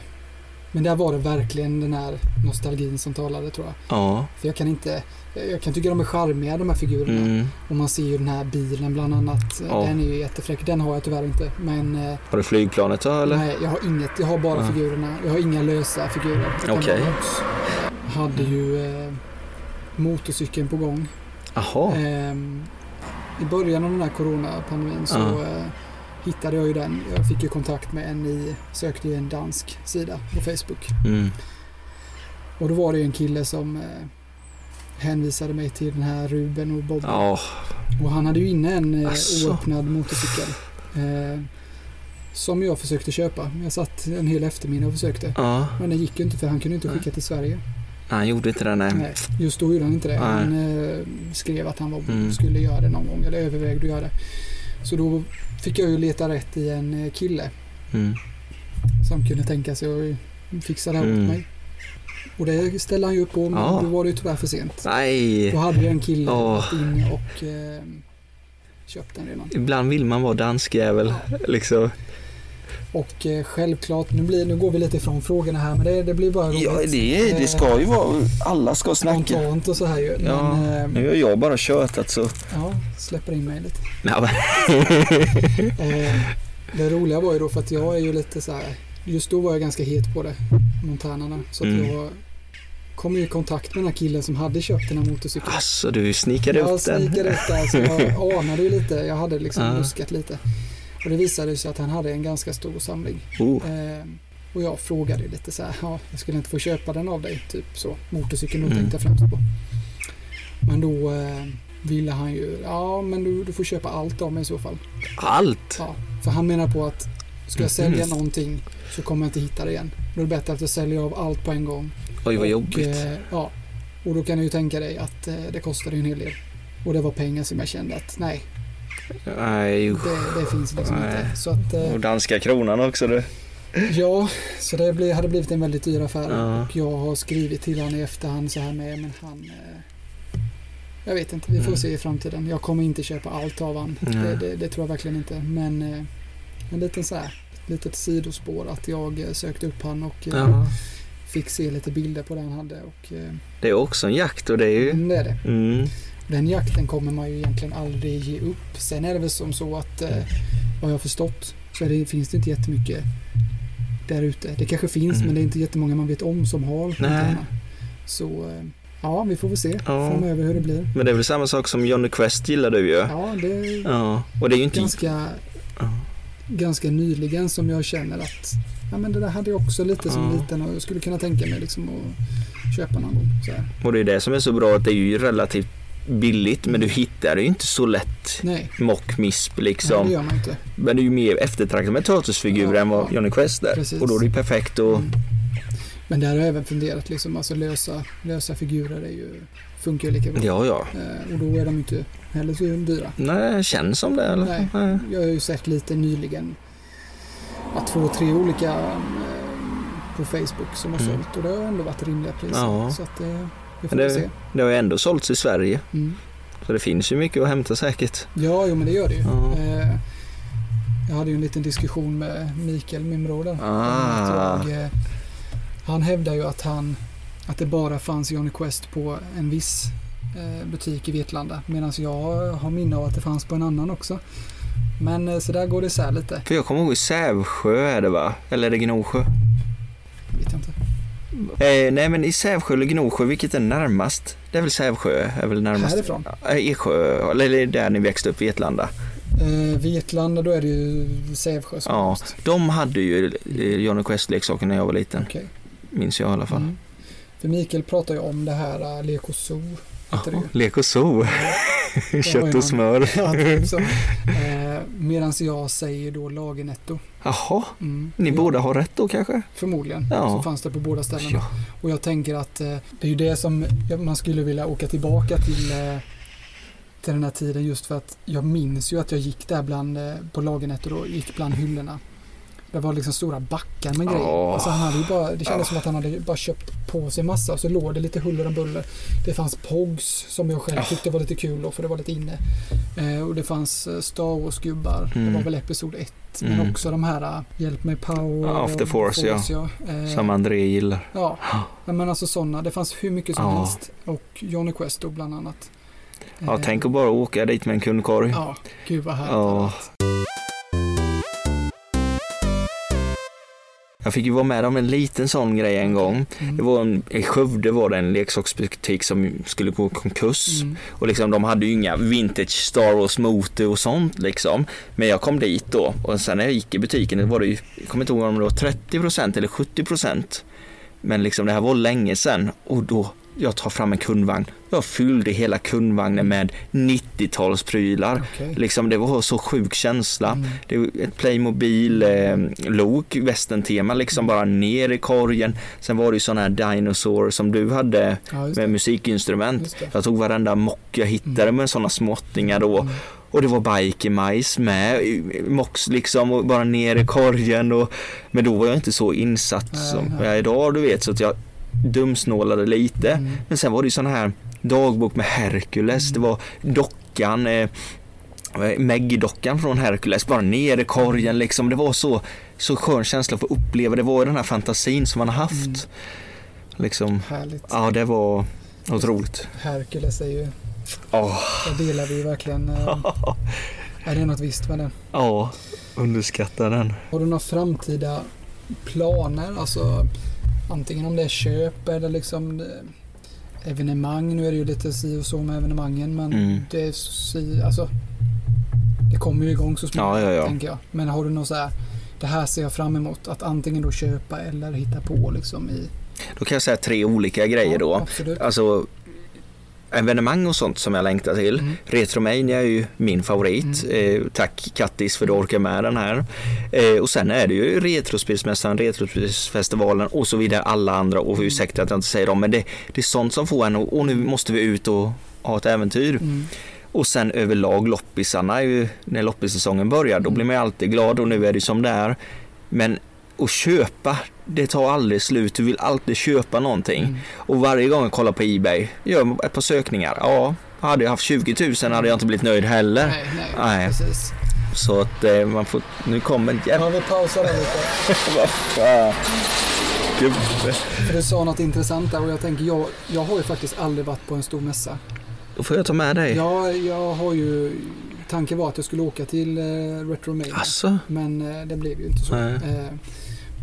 Men där var det verkligen den här nostalgin som talade tror jag. Ja. För jag kan inte, jag kan tycka de är charmiga de här figurerna. Mm. Och man ser ju den här bilen bland annat. Ja. Den är ju jättefräck. Den har jag tyvärr inte. Men eh, Har du flygplanet då eller? nej, jag har inget. Jag har bara Ja. figurerna. Jag har inga lösa figurer. Okej. mods. Jag hade ju eh, motorcykeln på gång. Jaha. Ehm, I början av den här coronapandemin så Ja. Hittade jag ju den. Jag fick ju kontakt med en i, sökte i en dansk sida på Facebook. Mm. Och då var det ju en kille som eh, hänvisade mig till den här Ruben och Bob. Ja. Och han hade ju inne en eh, oöppnad motorcykel. Eh, som jag försökte köpa. Jag satt en hel eftermiddag och försökte. Ja. Men det gick ju inte för han kunde inte skicka till Sverige. Han gjorde inte det nej. Nej, just då gjorde han inte det. Nej. Han eh, skrev att han var, Mm. skulle göra det någon gång eller övervägde att göra det. Så då fick jag ju leta rätt i en eh, kille Mm. som kunde tänka sig att fixa det här Mm. åt mig. Och det ställde han ju upp på men Ja. då var det ju tyvärr för sent. Nej. Då hade ju en kille Åh. gått in och eh, köpt den redan. Ibland vill man vara danskjävel. Liksom. Och eh, självklart, nu, blir, nu går vi lite ifrån frågorna här men det, det blir bara roligt. Ja, det, det ska ju vara... Alla ska snacka. Spontant och så här ju. Ja, Men eh, nu har jag bara tjötat så... ja, släpper in mig lite. Ja, [LAUGHS] Eh, det roliga var ju då för att jag är ju lite så här. Just då var jag ganska het på det. Montanarna. Så att Mm. jag kom ju i kontakt med den här killen som hade köpt den här motorcykeln. Alltså, du snikade jag upp den. snikade upp där så jag [LAUGHS] anade ju lite. Jag hade liksom Ja. luskat lite. Och det visade sig att han hade en ganska stor samling. Oh. Eh, och jag frågade lite så här. Ja, jag skulle inte få köpa den av dig. Typ så. Motorcykeln Mm. tänkte jag främst på. Men då eh, ville han ju. Ja, men du, du får köpa allt av mig i så fall. Allt? Ja, för han menar på att ska jag sälja Mhm. någonting så kommer jag inte hitta det igen. Då är det bättre att jag säljer av allt på en gång. Oj, vad och, jobbigt. eh, ja, och då kan du ju tänka dig att eh, det kostar ju en hel del. Och det var pengar som jag kände att nej, Nej, usch. det, det finns liksom Nej. inte. Så att, eh, Och danska kronan också du. ja, så det bli, hade blivit en väldigt dyr affär. Ja. Och jag har skrivit till honom i efterhand så här med, men han... Eh, jag vet inte, vi får Mm. se i framtiden. Jag kommer inte köpa allt av han. Nej. Det, det, det tror jag verkligen inte. Men eh, en liten så här, litet sidospår att jag eh, sökte upp han och eh, Ja. fick se lite bilder på det han hade. Och, eh, Det är också en jakt och det är ju... mm, det är det. Mm. Den jakten kommer man ju egentligen aldrig ge upp. Sen är det väl som så att eh, vad jag har förstått så det, finns det inte jättemycket där ute. Det kanske finns Mm. men det är inte jättemånga man vet om som har fontana. Så eh, ja, vi får väl se Ja. framöver hur det blir. Men det är väl samma sak som Johnny Quest gillar du ju. Ja, det Ja. Och det är ju inte... ganska, Ja. ganska nyligen som jag känner att ja, men det där hade jag också lite som liten och jag skulle kunna tänka mig liksom att köpa någon gång. Och det är det som är så bra att det är ju relativt billigt men du hittar det ju inte så lätt. Nej, Mock misp nej, liksom. det gör man inte. Men det är ju mer eftertraktat med Turtles-figurer Ja, än vad ja. Johnny Quest är. Precis. Och då är det ju perfekt och... Mm. Men där har jag även funderat liksom, alltså lösa, lösa figurer är ju, funkar ju lika bra. Ja, ja. Eh, och då är de inte heller så dyra. Nej, det känns som det eller? Nej. Nej. Jag har ju sett lite nyligen att två, tre olika eh, på Facebook som har Mm. sålt och det har ändå varit rimliga priser. Ja. Så att eh, vi får Men väl se. det, det har ju ändå sålts i Sverige. Mm. Så det finns ju mycket att hämta säkert. Ja, jo men det gör det ju. Ja. Eh, jag hade ju en liten diskussion med Mikael, min bror där. Ah. Jag, eh, han hävdar ju att han att det bara fanns Johnny Quest på en viss eh, butik i Vetlanda. Medan jag har minne av att det fanns på en annan också. Men så där går det isär lite. För jag kommer ihåg i Sävsjö är det va? Eller är det Gnosjö? Vet jag inte. Eh, nej men i Sävsjö eller Gnosjö, vilket är närmast? Det är väl Sävsjö, är väl närmast? Härifrån? Eh, Eksjö, eller där ni växte upp, Vetlanda? Eh, Vetlanda, då är det ju Sävsjö som Ja. närmast. De hade ju eh, Johnny Quest-leksaker när jag var liten, Okej. minns jag i alla fall. Mm. För Mikael pratar ju om det här uh, Leko Zoo. Ju. Lek och [LAUGHS] ju Kött och smör. [LAUGHS] Ja, typ så. [LAUGHS] Eh, Medan jag säger då Lagernetto. Jaha, Mm. ni Ja, båda har rätt då kanske? Förmodligen. Ja. Så fanns det på båda ställena. Ja. Och jag tänker att eh, det är ju det som man skulle vilja åka tillbaka till, eh, till den här tiden just för att jag minns ju att jag gick där bland, eh, på Lagernetto och gick bland hyllorna. Det var liksom stora backar med grejer. Åh. Alltså han hade ju bara, det kändes som att han hade bara köpt på sig massa och så låg det lite huller om buller. Det fanns Pogs som jag själv Ja. tyckte var lite kul då för det var lite inne. Eh, och det fanns eh, Star Wars-gubbar. Det Mm. var väl Episod 1. Men Mm. också de här eh, Hjälp mig Power. Ja, After och Force, ja. ja. Eh, Som André gillar. Ja, men alltså sådana. Det fanns hur mycket som Ja. helst. Och Johnny Quest då bland annat. Ja, Eh, tänk att bara åka dit med en kundkorg. Ja, gud vad härligt. Jag fick ju vara med om en liten sån grej en gång. Mm. Det var en, I Skövde var det en leksaksbutik som skulle gå konkurs. Mm. Och liksom, de hade ju inga vintage Star Wars motor och sånt liksom. Men jag kom dit då och sen när jag gick i butiken det var det ju, jag kommer inte ihåg om det var 30% eller 70%. Men liksom det här var länge sedan och då jag tar fram en kundvagn. Jag fyllde hela kundvagnen med 90-talsprylar. Okej. Liksom det var så sjuk känsla. Mm. Det var ett Playmobil eh, lok, västern-tema liksom bara ner i korgen. Sen var det ju sådana här Dinosaur som du hade Ja, med musikinstrument. Jag tog varenda mock jag hittade med sådana småttingar då. Mm. Och det var Biker-majs med, mox liksom och bara ner i korgen. Och, men då var jag inte så insatt Nej, som nej. jag är idag du vet så att jag dumsnålade lite. Mm. Men sen var det ju sån här dagbok med Hercules, det var dockan, eh, Meggy-dockan från Hercules, bara ner i korgen liksom. Det var så, så skön känsla att få uppleva, det var den här fantasin som man har haft. Mm. Liksom, Härligt. ja det var otroligt. Hercules är ju, Åh, det delar vi verkligen. eh, [LAUGHS] Är det något visst med det? Ja, underskattar den. Har du några framtida planer? Alltså antingen om det är köp eller liksom det- evenemang. Nu är det ju lite si och så med evenemangen men Mm. det är si, alltså det kommer ju igång så småningom Ja, ja, ja. tänker jag. Men har du något så här det här ser jag fram emot att antingen då köpa eller hitta på liksom i Då kan jag säga tre olika grejer då. Absolut. Alltså evenemang och sånt som jag längtar till. Mm. Retromania är ju min favorit. Eh, tack Kattis för att du orkar med den här. Eh, och sen är det ju Retrospelsmässan, Retrospelsfestivalen och så vidare. Alla andra och ursäkta att jag inte säger dem. Men det, det är sånt som får en och, och nu måste vi ut och ha ett äventyr. Mm. Och sen överlag loppisarna, ju, när loppissäsongen börjar, då blir man ju alltid glad och nu är det som det är. Men att köpa, det tar aldrig slut. Du vill alltid köpa någonting. Mm. Och varje gång jag kollar på Ebay, gör ett par sökningar. Ja, hade jag haft 20 000 hade jag inte blivit nöjd heller. Nej, nej, Nej. precis. Så att eh, man får, nu kommer jävla... Ja, vi pausar där lite. [LAUGHS] Vad fan. Gubbe. För du sa något intressant där och jag tänker jag, jag har ju faktiskt aldrig varit på en stor mässa. Då får jag ta med dig. Jag, jag har ju, tanken var att jag skulle åka till eh, Retromania. Alltså, Men eh, det blev ju inte så. Nej. Eh,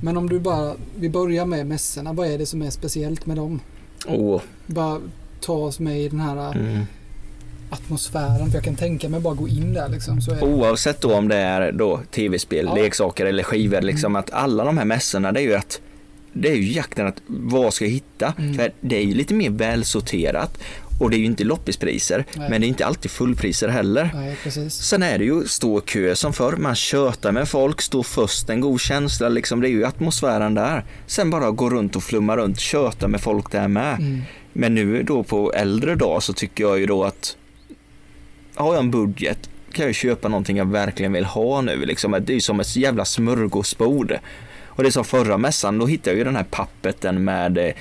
men om du bara, vi börjar med mässorna. Vad är det som är speciellt med dem? åh. Bara ta oss med i den här eh, Mm. atmosfären. För jag kan tänka mig bara gå in där liksom. Så är. Oavsett då om det är då tv-spel, Ja. Mm. leksaker eller skivor, liksom att alla de här mässorna det är ju att det är ju jakten att vad ska jag hitta? Mm. För det är ju lite mer välsorterat och det är ju inte loppispriser, Nej. men det är inte alltid fullpriser heller. Nej, precis. Sen är det ju stå kö som förr, man tjötar med folk, stå först, en god känsla liksom, det är ju atmosfären där. Sen bara gå runt och flumma runt, köta med folk där med. Mm. Men nu då på äldre dag så tycker jag ju då att har jag en budget kan jag köpa någonting jag verkligen vill ha nu. Liksom. Det är ju som ett jävla smörgåsbord. Och det är som förra mässan, då hittade jag ju den här pappeten med eh,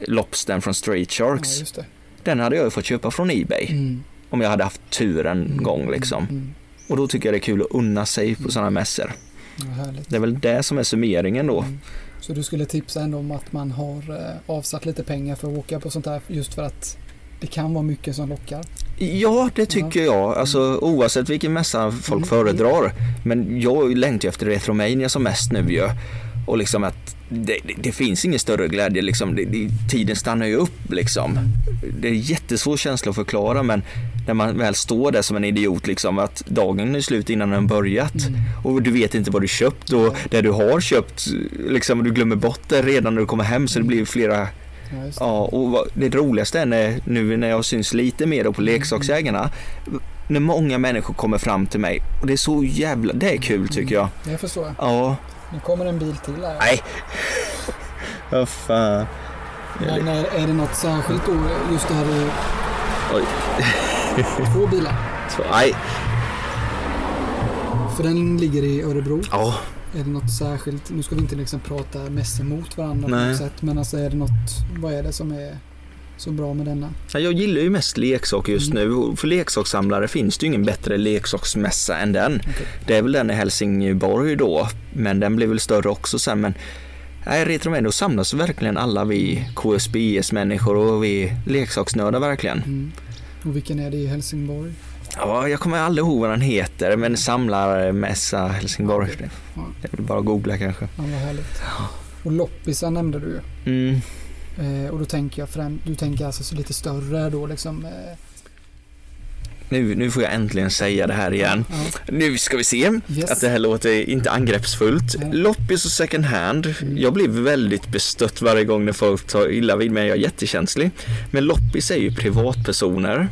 Lobstern från Ja, Sharks. det. Den hade jag ju fått köpa från Ebay Mm. om jag hade haft tur en Mm. gång liksom. Mm. Och då tycker jag det är kul att unna sig på sådana mässor. Ja. Det är väl det som är summeringen då. Mm. Så du skulle tipsa ändå om att man har eh, avsatt lite pengar för att åka på sånt här just för att det kan vara mycket som lockar. Ja, det tycker jag. Alltså oavsett vilken mässa folk Mm. föredrar. Men jag längtar ju efter Retromania som mest nu ju. Och liksom att det, det, det finns ingen större glädje liksom. Det, tiden stannar ju upp liksom. Det är jättesvår känsla att förklara men när man väl står där som en idiot liksom att dagen är slut innan den börjat. Mm. Och du vet inte vad du köpt och det du har köpt liksom du glömmer bort det redan när du kommer hem så det blir flera Ja. Ja, och det roligaste är när, nu när jag syns lite mer på leksaksägarna, när många människor kommer fram till mig och det är så jävla, det är kul tycker jag. Det förstår jag. Ja, Nu kommer en bil till här. nej. [LAUGHS] Vad fan. Men är, är det något särskilt då? Just det här är Oj. [LAUGHS] två bilar. Så, nej. För den ligger i Örebro. Ja, Är det något särskilt? Nu ska vi inte liksom prata Messi mot varandra på Nej. något sätt. Men alltså är det något, vad är det som är så bra med denna? jag gillar ju mest leksaker just nu och för leksakssamlare finns det ju ingen bättre leksaksmässa än den. Okej. Det är väl den i Helsingborg då, men den blir väl större också sen. Men nej, Retromendo samlas verkligen alla vi KSBS-människor och vi leksaksnördar verkligen. Mm. Och vilken är det i Helsingborg? Ja, jag kommer aldrig ihåg vad den heter, men samlarmässa Helsingborg. Okej. Ja. Det är väl bara att googla kanske. Ja, vad härligt. Och loppisar nämnde du ju. Mm. Eh, och då tänker jag främst, du tänker alltså så lite större då liksom. Eh, Nu, nu får jag äntligen säga det här igen. ja. Nu ska vi se Yes. att det här låter inte angreppsfullt. Nej. Loppis och second hand. Mm. Jag blir väldigt bestött varje gång när folk tar illa vid mig. Jag är jättekänslig. Men loppis är ju privatpersoner.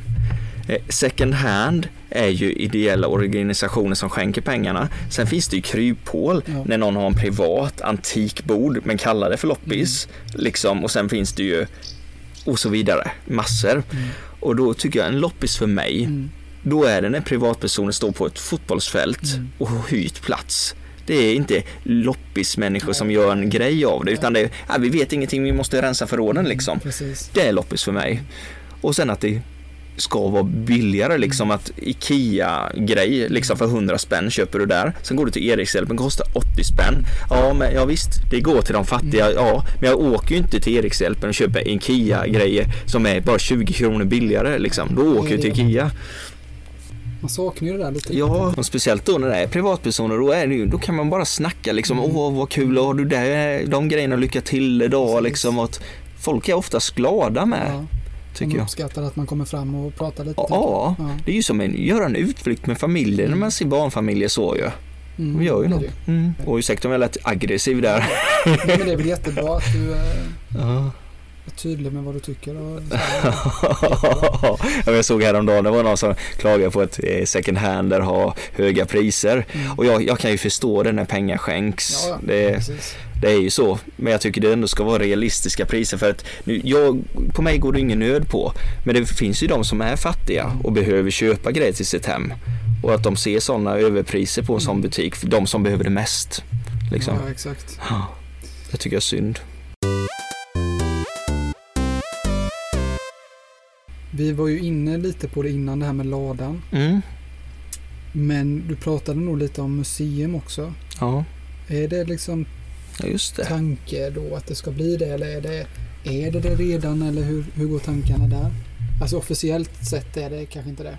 Eh, Second hand är ju ideella organisationer som skänker pengarna. Sen finns det ju kryphål Ja. när någon har en privat antikbord men kallar det för loppis. Liksom, och sen finns det ju och så vidare, massor. Mm. Och då tycker jag en loppis för mig, Mm. då är det när privatpersoner står på ett fotbollsfält Mm. och har hyrt plats. Det är inte loppismänniskor som gör en grej av det utan det är, ja, vi vet ingenting, vi måste rensa förråden liksom. Precis. Det är loppis för mig. Och sen att det ska vara billigare liksom att IKEA-grej liksom för 100 spänn köper du där. Sen går du till Erikshjälpen, kostar 80 spänn. Ja, men ja visst, det går till de fattiga, ja, men jag åker ju inte till Erikshjälpen och köper IKEA-grejer som är bara 20 kronor billigare liksom. Då åker jag till IKEA. Man saknar ju det där lite. Ja, och speciellt då när det är privatpersoner, då, är det ju, då kan man bara snacka liksom, åh vad kul, har du det, de grejerna, lycka till idag liksom. Att folk är oftast glada med, Ja, tycker jag. uppskattar att man kommer fram och pratar lite. Ja, tänker jag. det är ju som en, göra en utflykt med familjen när man ser barnfamiljer så ju. Mm, De gör ju något. Mm. Och ursäkta om jag lät aggressiv där. Nej, men det är väl jättebra att du eh, Ja. Tydlig med vad du tycker. Och, [LAUGHS] jag såg häromdagen, det var någon som klagade på att eh, second hander har höga priser. Mm. Och jag, jag kan ju förstå det när pengar skänks. Ja, ja, Det, det är ju så. Men jag tycker det ändå ska vara realistiska priser för att nu, jag, på mig går det ingen nöd på. Men det finns ju de som är fattiga och behöver köpa grejer till sitt hem. Och att de ser sådana överpriser på en sån butik, för de som behöver det mest. Liksom. Ja, exakt. Det tycker jag är synd. Vi var ju inne lite på det innan det här med ladan. Mm. Men du pratade nog lite om museum också. Ja. Är det liksom ja, just det. tanke då att det ska bli det eller är det, är det det redan eller hur, hur går tankarna där? Alltså officiellt sett är det kanske inte det.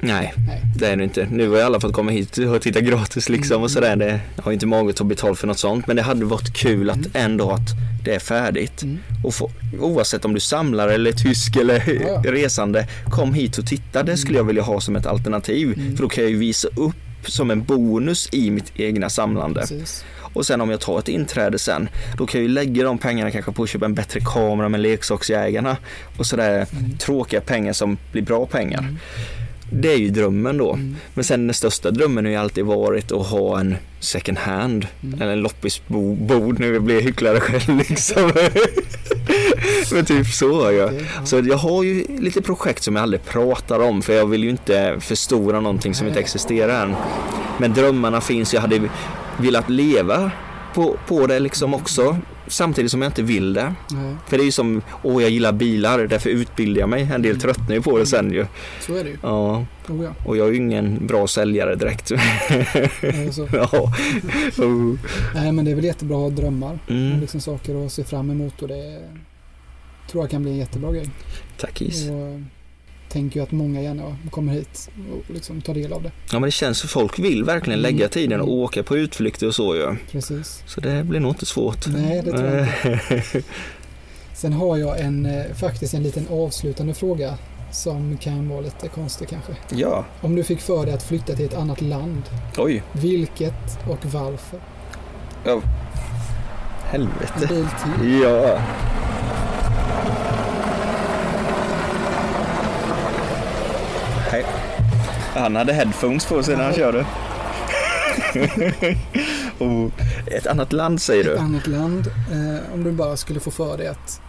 Nej, Nej. det är det inte. Nu har jag i alla fall kommit hit och titta gratis liksom och sådär. Det, jag har inte mage att ta betalt för något sånt. Men det hade varit kul att Mm. ändå att det är färdigt. Mm. Och få, oavsett om du samlar eller tysk eller ja. resande, kom hit och titta. Det skulle jag vilja ha som ett alternativ. Mm. För då kan jag ju visa upp som en bonus i mitt egna samlande. Precis. Och sen om jag tar ett inträde sen, då kan jag ju lägga de pengarna kanske på att köpa en bättre kamera med leksaksjägarna och sådär Mm. tråkiga pengar som blir bra pengar. Mm. Det är ju drömmen då. Mm. Men sen den största drömmen har ju alltid varit att ha en second hand Mm. eller en loppisbord. Nu blir jag hycklare själv [LAUGHS] liksom. Men typ så ja. Ja. Så jag har ju lite projekt som jag aldrig pratar om för jag vill ju inte förstora någonting som inte Nej. existerar än. Men drömmarna finns, jag hade velat leva på, på det liksom också. Samtidigt som jag inte vill det. Nej, För det är ju som, åh jag gillar bilar, därför utbildar jag mig. En del tröttnar ju på det sen ju. så är det ju. Ja, Oh, ja. och jag är ju ingen bra säljare direkt. Det är så. [LAUGHS] ja. Oh. Nej, men det är väl jättebra att ha drömmar. Mm. Och liksom saker att se fram emot och det tror jag kan bli en jättebra grej. Tack Is. Och tänker ju att många gärna kommer hit och liksom tar del av det. Ja men det känns som folk vill verkligen lägga Mm. tiden och åka på utflykter och så ju. Precis. Så det blir nog inte svårt. Nej, det tror jag inte. [LAUGHS] Sen har jag en, eh, faktiskt en liten avslutande fråga som kan vara lite konstig kanske. ja, Om du fick för dig att flytta till ett annat land, oj. vilket och varför? En Helvete. bil till. Ja. Han hade headphones på sig när han körde. [LAUGHS] och ett annat land säger Ett du? annat land. Eh, om du bara skulle få för dig att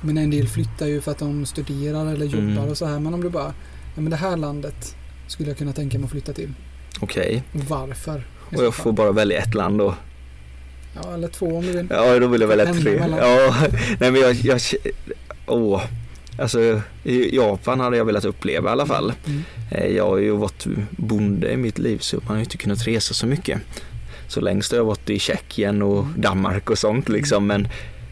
men en del flyttar ju för att de studerar eller jobbar Mm. och så här. Men om du bara, ja men det här landet skulle jag kunna tänka mig att flytta till. Okej, Och varför? och jag får bara välja ett land då. Ja, eller två om du vill. Ja, då vill jag välja tre. Ja, [LAUGHS] nej men jag, jag, åh. Alltså, i Japan hade jag velat uppleva i alla fall. Mm. Eh, Jag har ju varit bonde i mitt liv så man har ju inte kunnat resa så mycket. Så längst har jag varit i Tjeckien och Mm. Danmark och sånt liksom. Men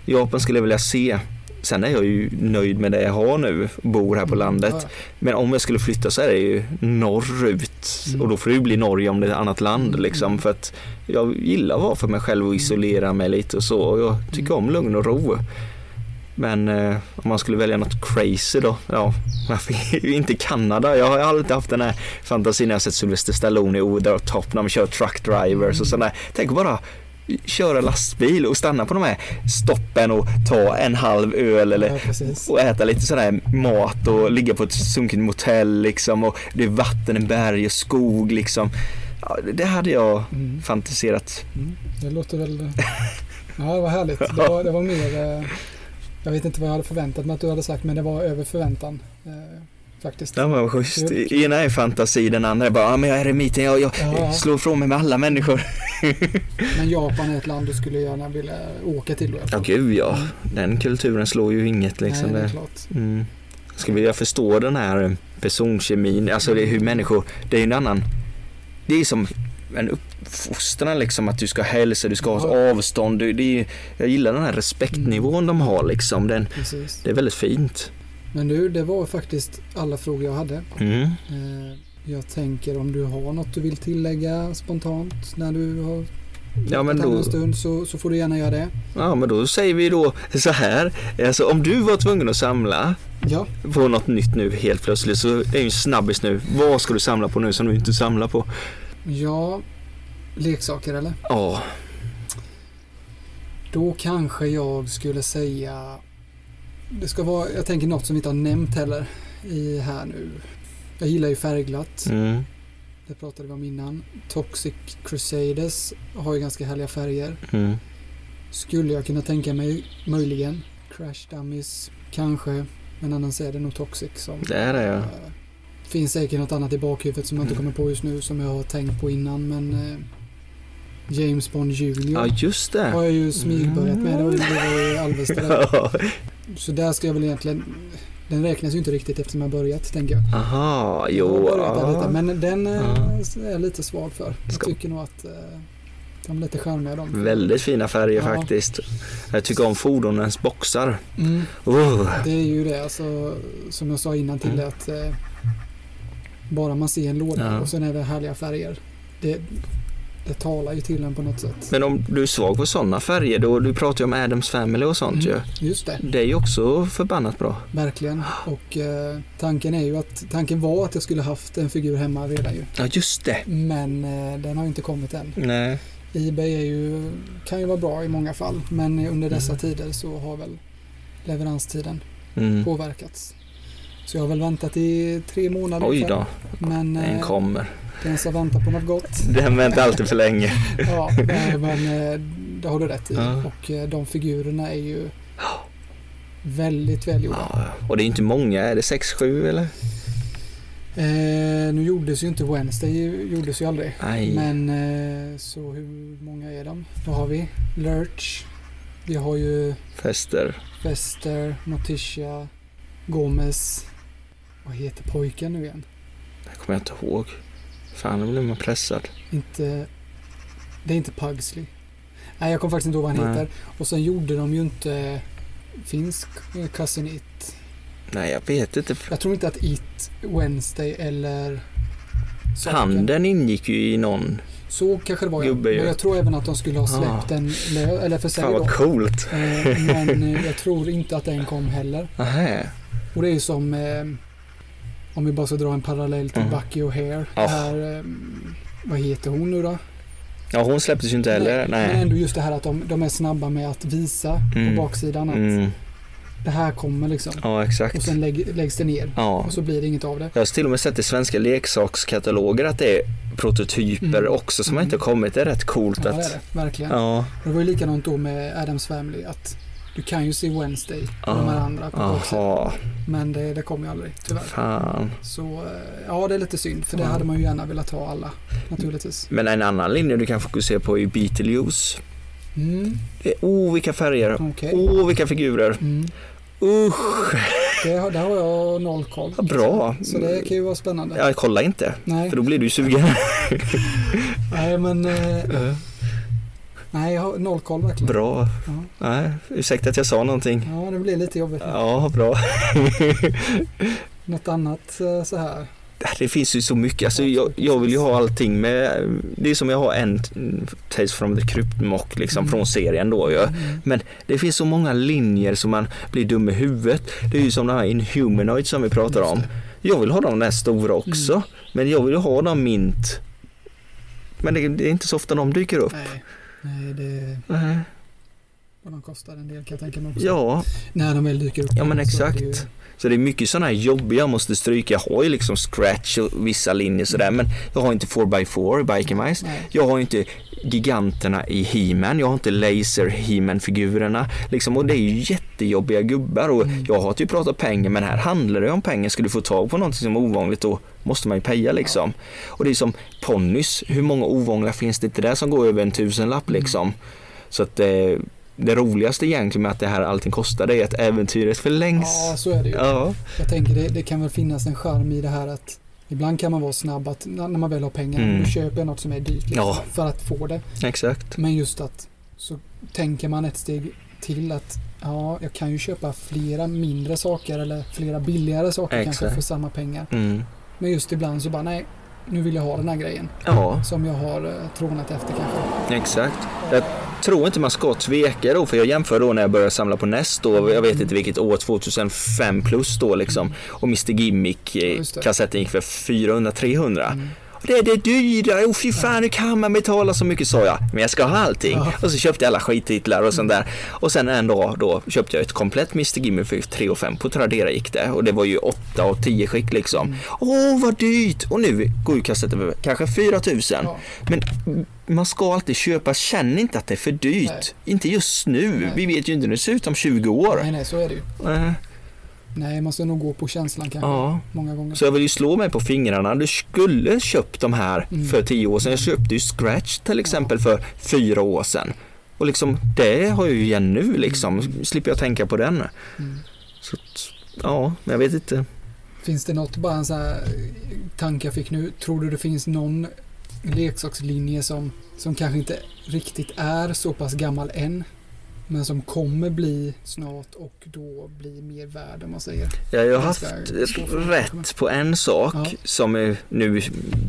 Japan skulle jag vilja se. Sen är jag ju nöjd med det jag har nu, bor här på landet. Men om jag skulle flytta så är det ju norrut. Mm. Och då får det ju bli Norge om det är ett annat land Mm. liksom. För att jag gillar att vara för mig själv och isolera mig lite och så. Jag tycker om lugn och ro. Men eh, om man skulle välja något crazy då? Ja, [LAUGHS] varför inte Kanada? Jag har alltid haft den här fantasin när jag sett Sylvester Stallone i Over the Top när de kör truck drivers och sådär. Tänk bara köra lastbil och stanna på de här stoppen och ta en halv öl eller ja, och äta lite sådär mat och ligga på ett sunkigt motell liksom och det är vatten, en berg och skog liksom. Ja, det- det hade jag Mm. fantiserat. Mm. Det låter väl... [LAUGHS] Ja, det var härligt. Det var, det var mer... Jag vet inte vad jag hade förväntat mig att du hade sagt, men det var över förväntan. eh, Faktiskt. Det var schysst. Kul. Ena är fantasi, den andra är bara, ja men jag är eremiten, jag, jag Ja. slår ifrån mig med alla människor. [LAUGHS] Men Japan är ett land du skulle gärna vilja åka till då? Ja gud ja, den kulturen slår ju inget liksom. Nej, det är det. klart. Mm. Ska vi förstå den här personkemin, alltså det är hur människor, det är ju en annan, det är som en uppfostran liksom att du ska hälsa, du ska ha ett avstånd, det, det är, jag gillar den här respektnivån de har liksom, den, Precis. det är väldigt fint. Men du, det var faktiskt alla frågor jag hade. Mm. Eh, Jag tänker om du har något du vill tillägga spontant när du har Ja men då, en stund så, så får du gärna göra det. ja men då säger vi då så här, alltså om du var tvungen att samla Ja, på något nytt nu helt plötsligt så är ju en snabbis nu, vad ska du samla på nu som du inte samlar på? Ja leksaker eller? Ja, Då kanske jag skulle säga det ska vara, jag tänker något som vi inte har nämnt heller i här nu. Jag gillar ju färgglatt. mm. Det pratade vi om innan. Toxic Crusaders har ju ganska härliga färger. Mm. Skulle jag kunna tänka mig, möjligen. Crash Dummies, kanske. Men annars är det nog Toxic som... det är det ja. eh, finns säkert något annat i bakhuvudet som jag inte kommer på just nu som jag har tänkt på innan men eh, James Bond Jr. Ja just det. har jag ju smygbörjat med. Det var ju- det var ju Alvesta. [LAUGHS] Ja. Så där ska jag väl egentligen... Den räknas ju inte riktigt eftersom jag börjat tänker jag. Aha, Jag har jo. börjat där ja. lite, men den eh, Ja. är jag lite svag för. Jag Ska- tycker nog att eh, de är lite charmiga de. Väldigt fina färger Ja. faktiskt. Jag tycker om fordonens boxar. Mm. Oh. Det är ju det, alltså, som jag sa innan till Mm. att eh, bara man ser en låda Ja. och sen är det härliga färger. Det, det talar ju till en på något sätt. Men om du är svag på sådana färger, då, du pratar ju om Adams Family och sånt Mm, ju. Just det, Det är ju också förbannat bra. verkligen. Och eh, tanken är ju att tanken var att jag skulle haft en figur hemma redan ju. Ja just det. Men eh, den har ju inte kommit än. Nej. Ebay är ju, kan ju vara bra i många fall. Men under dessa Mm. tider så har väl leveranstiden Mm. påverkats. Så jag har väl väntat i tre månader Oj då, Men den eh, kommer. den som väntar på något gott. Den väntar alltid för länge. [LAUGHS] Ja, nej, men eh, det har du rätt i. Ja. Och eh, de figurerna är ju väldigt välgjorda. Ja, och det är inte många, är det sex, sju eller? Eh, nu gjordes ju inte Wednesday, gjordes ju aldrig. Nej. Men eh, så hur många är de? Då har vi Lurch. Vi har ju Fester. Fester, Morticia, Gomez. Vad heter pojken nu igen? Det kommer jag inte ihåg. Fan, nu blir man pressad. Inte... Det är inte Pugsley. Nej, jag kommer faktiskt inte ihåg vad han Nej. heter. Och sen gjorde de ju inte finsk Cousin It. Nej, jag vet inte. Jag tror inte att It, Wednesday eller Saken. Handen ingick ju i någon. Så kanske det var. Gubbe. Men jag tror även att de skulle ha släppt Ah. den lö- eller för sig Fan då. vad coolt. Eh, Men eh, jag tror inte att den kom heller. [LAUGHS] Nähä. Och det är ju som eh, om vi bara ska dra en parallell till Mm. Bucky O'Hare. Ja. Här, eh, vad heter hon nu då? Ja, hon släpptes ju inte heller. Men Nej. ändå just det här att de, de är snabba med att visa Mm. på baksidan att Mm. det här kommer liksom. Ja, Och exakt. sen lägg, läggs det ner. Ja. Och så blir det inget av det. Jag har till och med sett i svenska leksakskataloger att det är prototyper Mm. också som Mm. inte kommit. Det är rätt coolt Ja, att... det är det. Verkligen. Ja, Det var ju likadant då med Adams Family. Att du kan ju se Wednesday och Ja. de här andra på baksidan. Men det, det kommer ju aldrig, tyvärr. fan. Så eh, ja, det är lite synd. För det Ja. hade man ju gärna velat ha alla, naturligtvis. Men en annan linje du kan fokusera på är ju Beetlejuice. Mm, Det är, oh, vilka färger. Okej. Åh, vilka figurer. Mm. Usch, Det, har- där har jag noll koll. vad bra. Så det kan ju vara spännande. Jag kollar inte, Nej, för då blir du sugen. [LAUGHS] nej, men eh, nej, jag har noll koll verkligen. Bra. Ja. Nej, ursäkta att jag sa någonting. Ja, det blir lite jobbigt. Ja, bra. Något annat eh, så här. Det finns ju så mycket. Alltså, jag, jag vill ju ha allting med. Det är som jag har en Tales from the Crypt mock liksom Mm. från serien då ju. Mm. Men det finns så många linjer som man blir dum i huvudet. Det är ju som de här Inhumanoids som vi pratar Just om. det. Mm. Jag vill ha de där stora också. Men jag vill ju ha dem mint. Men det, det är inte så ofta de dyker upp. Nej, nej det, Nej. vad de kostar en del kan jag tänka mig också. Ja, När de väl dyker upp. Ja, men exakt. Så det är mycket sådana här jobbiga jag måste stryka. Jag har ju liksom scratch och vissa linjer sådär men jag har inte 4x4 i Biker Mice. Nej. Jag har inte giganterna i He-Man, jag har inte laser He-Man figurerna liksom och det är ju jättejobbiga gubbar och Mm. jag har ju pratat pengar men här handlar det om pengar. Ska du få tag på någonting som är ovanligt då måste man ju peja liksom. Och det är som ponnys, hur många ovanliga finns det inte där som går över en tusenlapp Mm. liksom. Så att eh, det roligaste egentligen med att det här allting kostar det är att äventyret förlängs. Ja, så är det ju. Ja, Jag tänker det, det kan väl finnas en charm i det här att ibland kan man vara snabb att när man väl har pengar, Mm. då köper jag något som är dyrt liksom, Ja. för att få det. exakt. Men just att så tänker man ett steg till att ja, jag kan ju köpa flera mindre saker eller flera billigare saker kanske Exakt. för samma pengar. Mm. Men just ibland så bara nej, nu vill jag ha den här grejen Ja, som jag har eh, trånat efter kanske. exakt. Jag tror inte man ska tveka då, för jag jämför då när jag började samla på NES då, jag vet inte vilket år, 2005 plus då liksom. Och Mr Gimmick eh, gick för 400-300. Mm. Det är det dyra, och fy fan hur kan man betala så mycket sa jag. Men jag ska ha allting. Ja. Och så köpte jag alla skittitlar och sånt där. Och sen en dag då köpte jag ett komplett Mr Gimmick för 3 och 5 på Tradera gick det. Och det var ju 8 och 10 skick liksom. Mm. Åh vad dyrt! Och nu går ju kassetten för kanske 4000. Ja. Men man ska alltid köpa, känn inte att det är för dyrt. Nej. Inte just nu. Nej. Vi vet ju inte hur det ser ut om 20 år. Nej, nej, så är det ju. Eh, Nej, man ska nog gå på känslan kanske Ja. många gånger. Så jag vill ju slå mig på fingrarna. Du skulle köpt de här Mm. för 10 år sedan. Jag köpte ju Scratch till exempel för 4 år sedan. Och liksom det har jag ju igen nu liksom. Slipper jag tänka på den. Mm. Så ja, men jag vet inte. Finns det något, bara en sån här tanke jag fick nu. Tror du det finns någon leksakslinje som, som kanske inte riktigt är så pass gammal än? Men som kommer bli snart och då bli mer värd om man säger. Jag har haft rätt på en sak Ja. som är, nu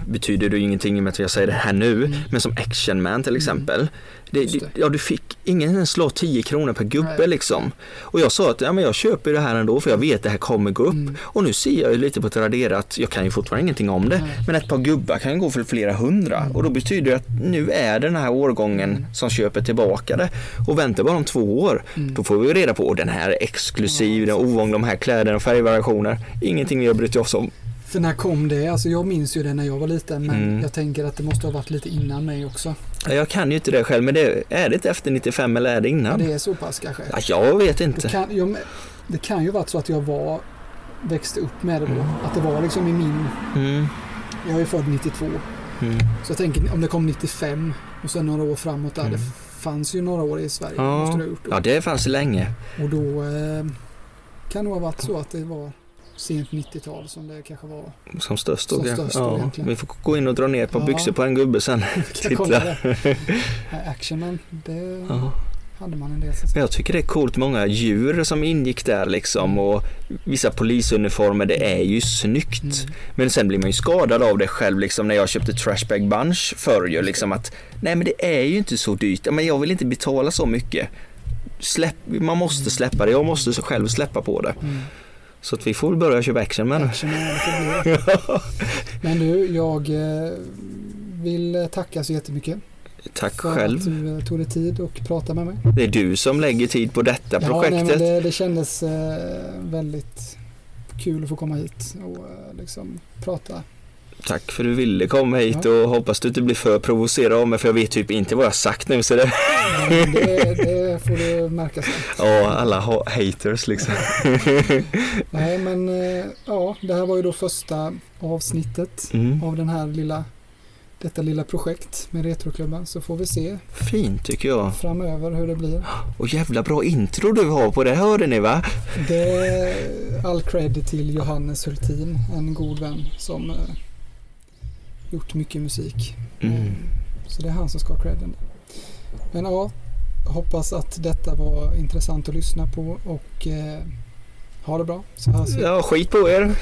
betyder det ju ingenting i och med att jag säger det här nu, Mm. men som Action Man till exempel. Det, Just det, det. ja, du fick ingen ens slå 10 kronor per gubbe Nej. liksom. Och jag sa att ja, men jag köper det här ändå för jag vet att det här kommer gå upp. Mm. Och nu ser jag ju lite på Tradera att jag kan ju fortfarande ingenting om det. Nej. Men ett par gubbar kan gå för flera hundra. Mm. Och då betyder det att nu är det den här årgången Mm. som köper tillbaka det. Och väntar bara om två år, Mm. då får vi reda på den här är exklusiv, den ovanlig, de här kläderna och färgvariationer. Ingenting vi har brytt oss om. För när kom det? Alltså jag minns ju det när jag var liten men Mm. jag tänker att det måste ha varit lite innan mig också. Jag kan ju inte det själv, men det, är det inte efter 95 eller är det Ja, innan? det är så pass kanske. Ja, jag vet Det inte. kan, jag, det kan ju varit så att jag var växte upp med det då. Att det var liksom i min, Mm, jag är född 92. mm. Så jag tänker om det kom 95 och sen några år framåt där. Mm. Det fanns ju några år i Sverige. Ja. Måste det ha gjort då. Ja, det fanns länge. Och då eh, kan det ha varit så att det var sent 90-tal som det kanske var. Som störst då. Som störst då ja, egentligen. vi får gå in och dra ner ett par Ja. byxor på en gubbe sen. [LAUGHS] Kan kolla det? [LAUGHS] Actionman, det Ja. Hade man en del. Men säga. jag tycker det är coolt många djur som ingick där liksom och vissa polisuniformer, det är ju snyggt. Mm. Men sen blir man ju skadad av det själv liksom när jag köpte Trashbag Bunch förr ju liksom att nej men det är ju inte så dyrt, men jag vill inte betala så mycket. Släpp, man måste släppa det, jag måste själv släppa på det. Mm. Så att vi får börja köpa Action bli det. [LAUGHS] Men du, jag eh, vill tacka så jättemycket Tack för själv. att du eh, tog dig tid och pratade med mig. Det är du som lägger tid på detta Ja, nej, projektet. men det, det kändes eh, väldigt kul att få komma hit och eh, liksom prata. Tack för att du ville komma hit och hoppas du inte blir för provocerad av mig för jag vet typ inte vad jag har sagt nu så det, det, det får du märka sen. ja alla ha- haters liksom. [LAUGHS] Nej men ja, det här var ju då första avsnittet Mm. av den här lilla, detta lilla projekt med Retroklubben. Så får vi se Fint tycker jag. framöver hur det blir. Och jävla bra intro du har på det, hörde ni va? Det är all cred till Johannes Hultin, en god vän som eh, gjort mycket musik. Mm. Så det är han som ska ha credden. Men ja, hoppas att detta var intressant att lyssna på och eh, ha det bra så vi. Ja, skit på er.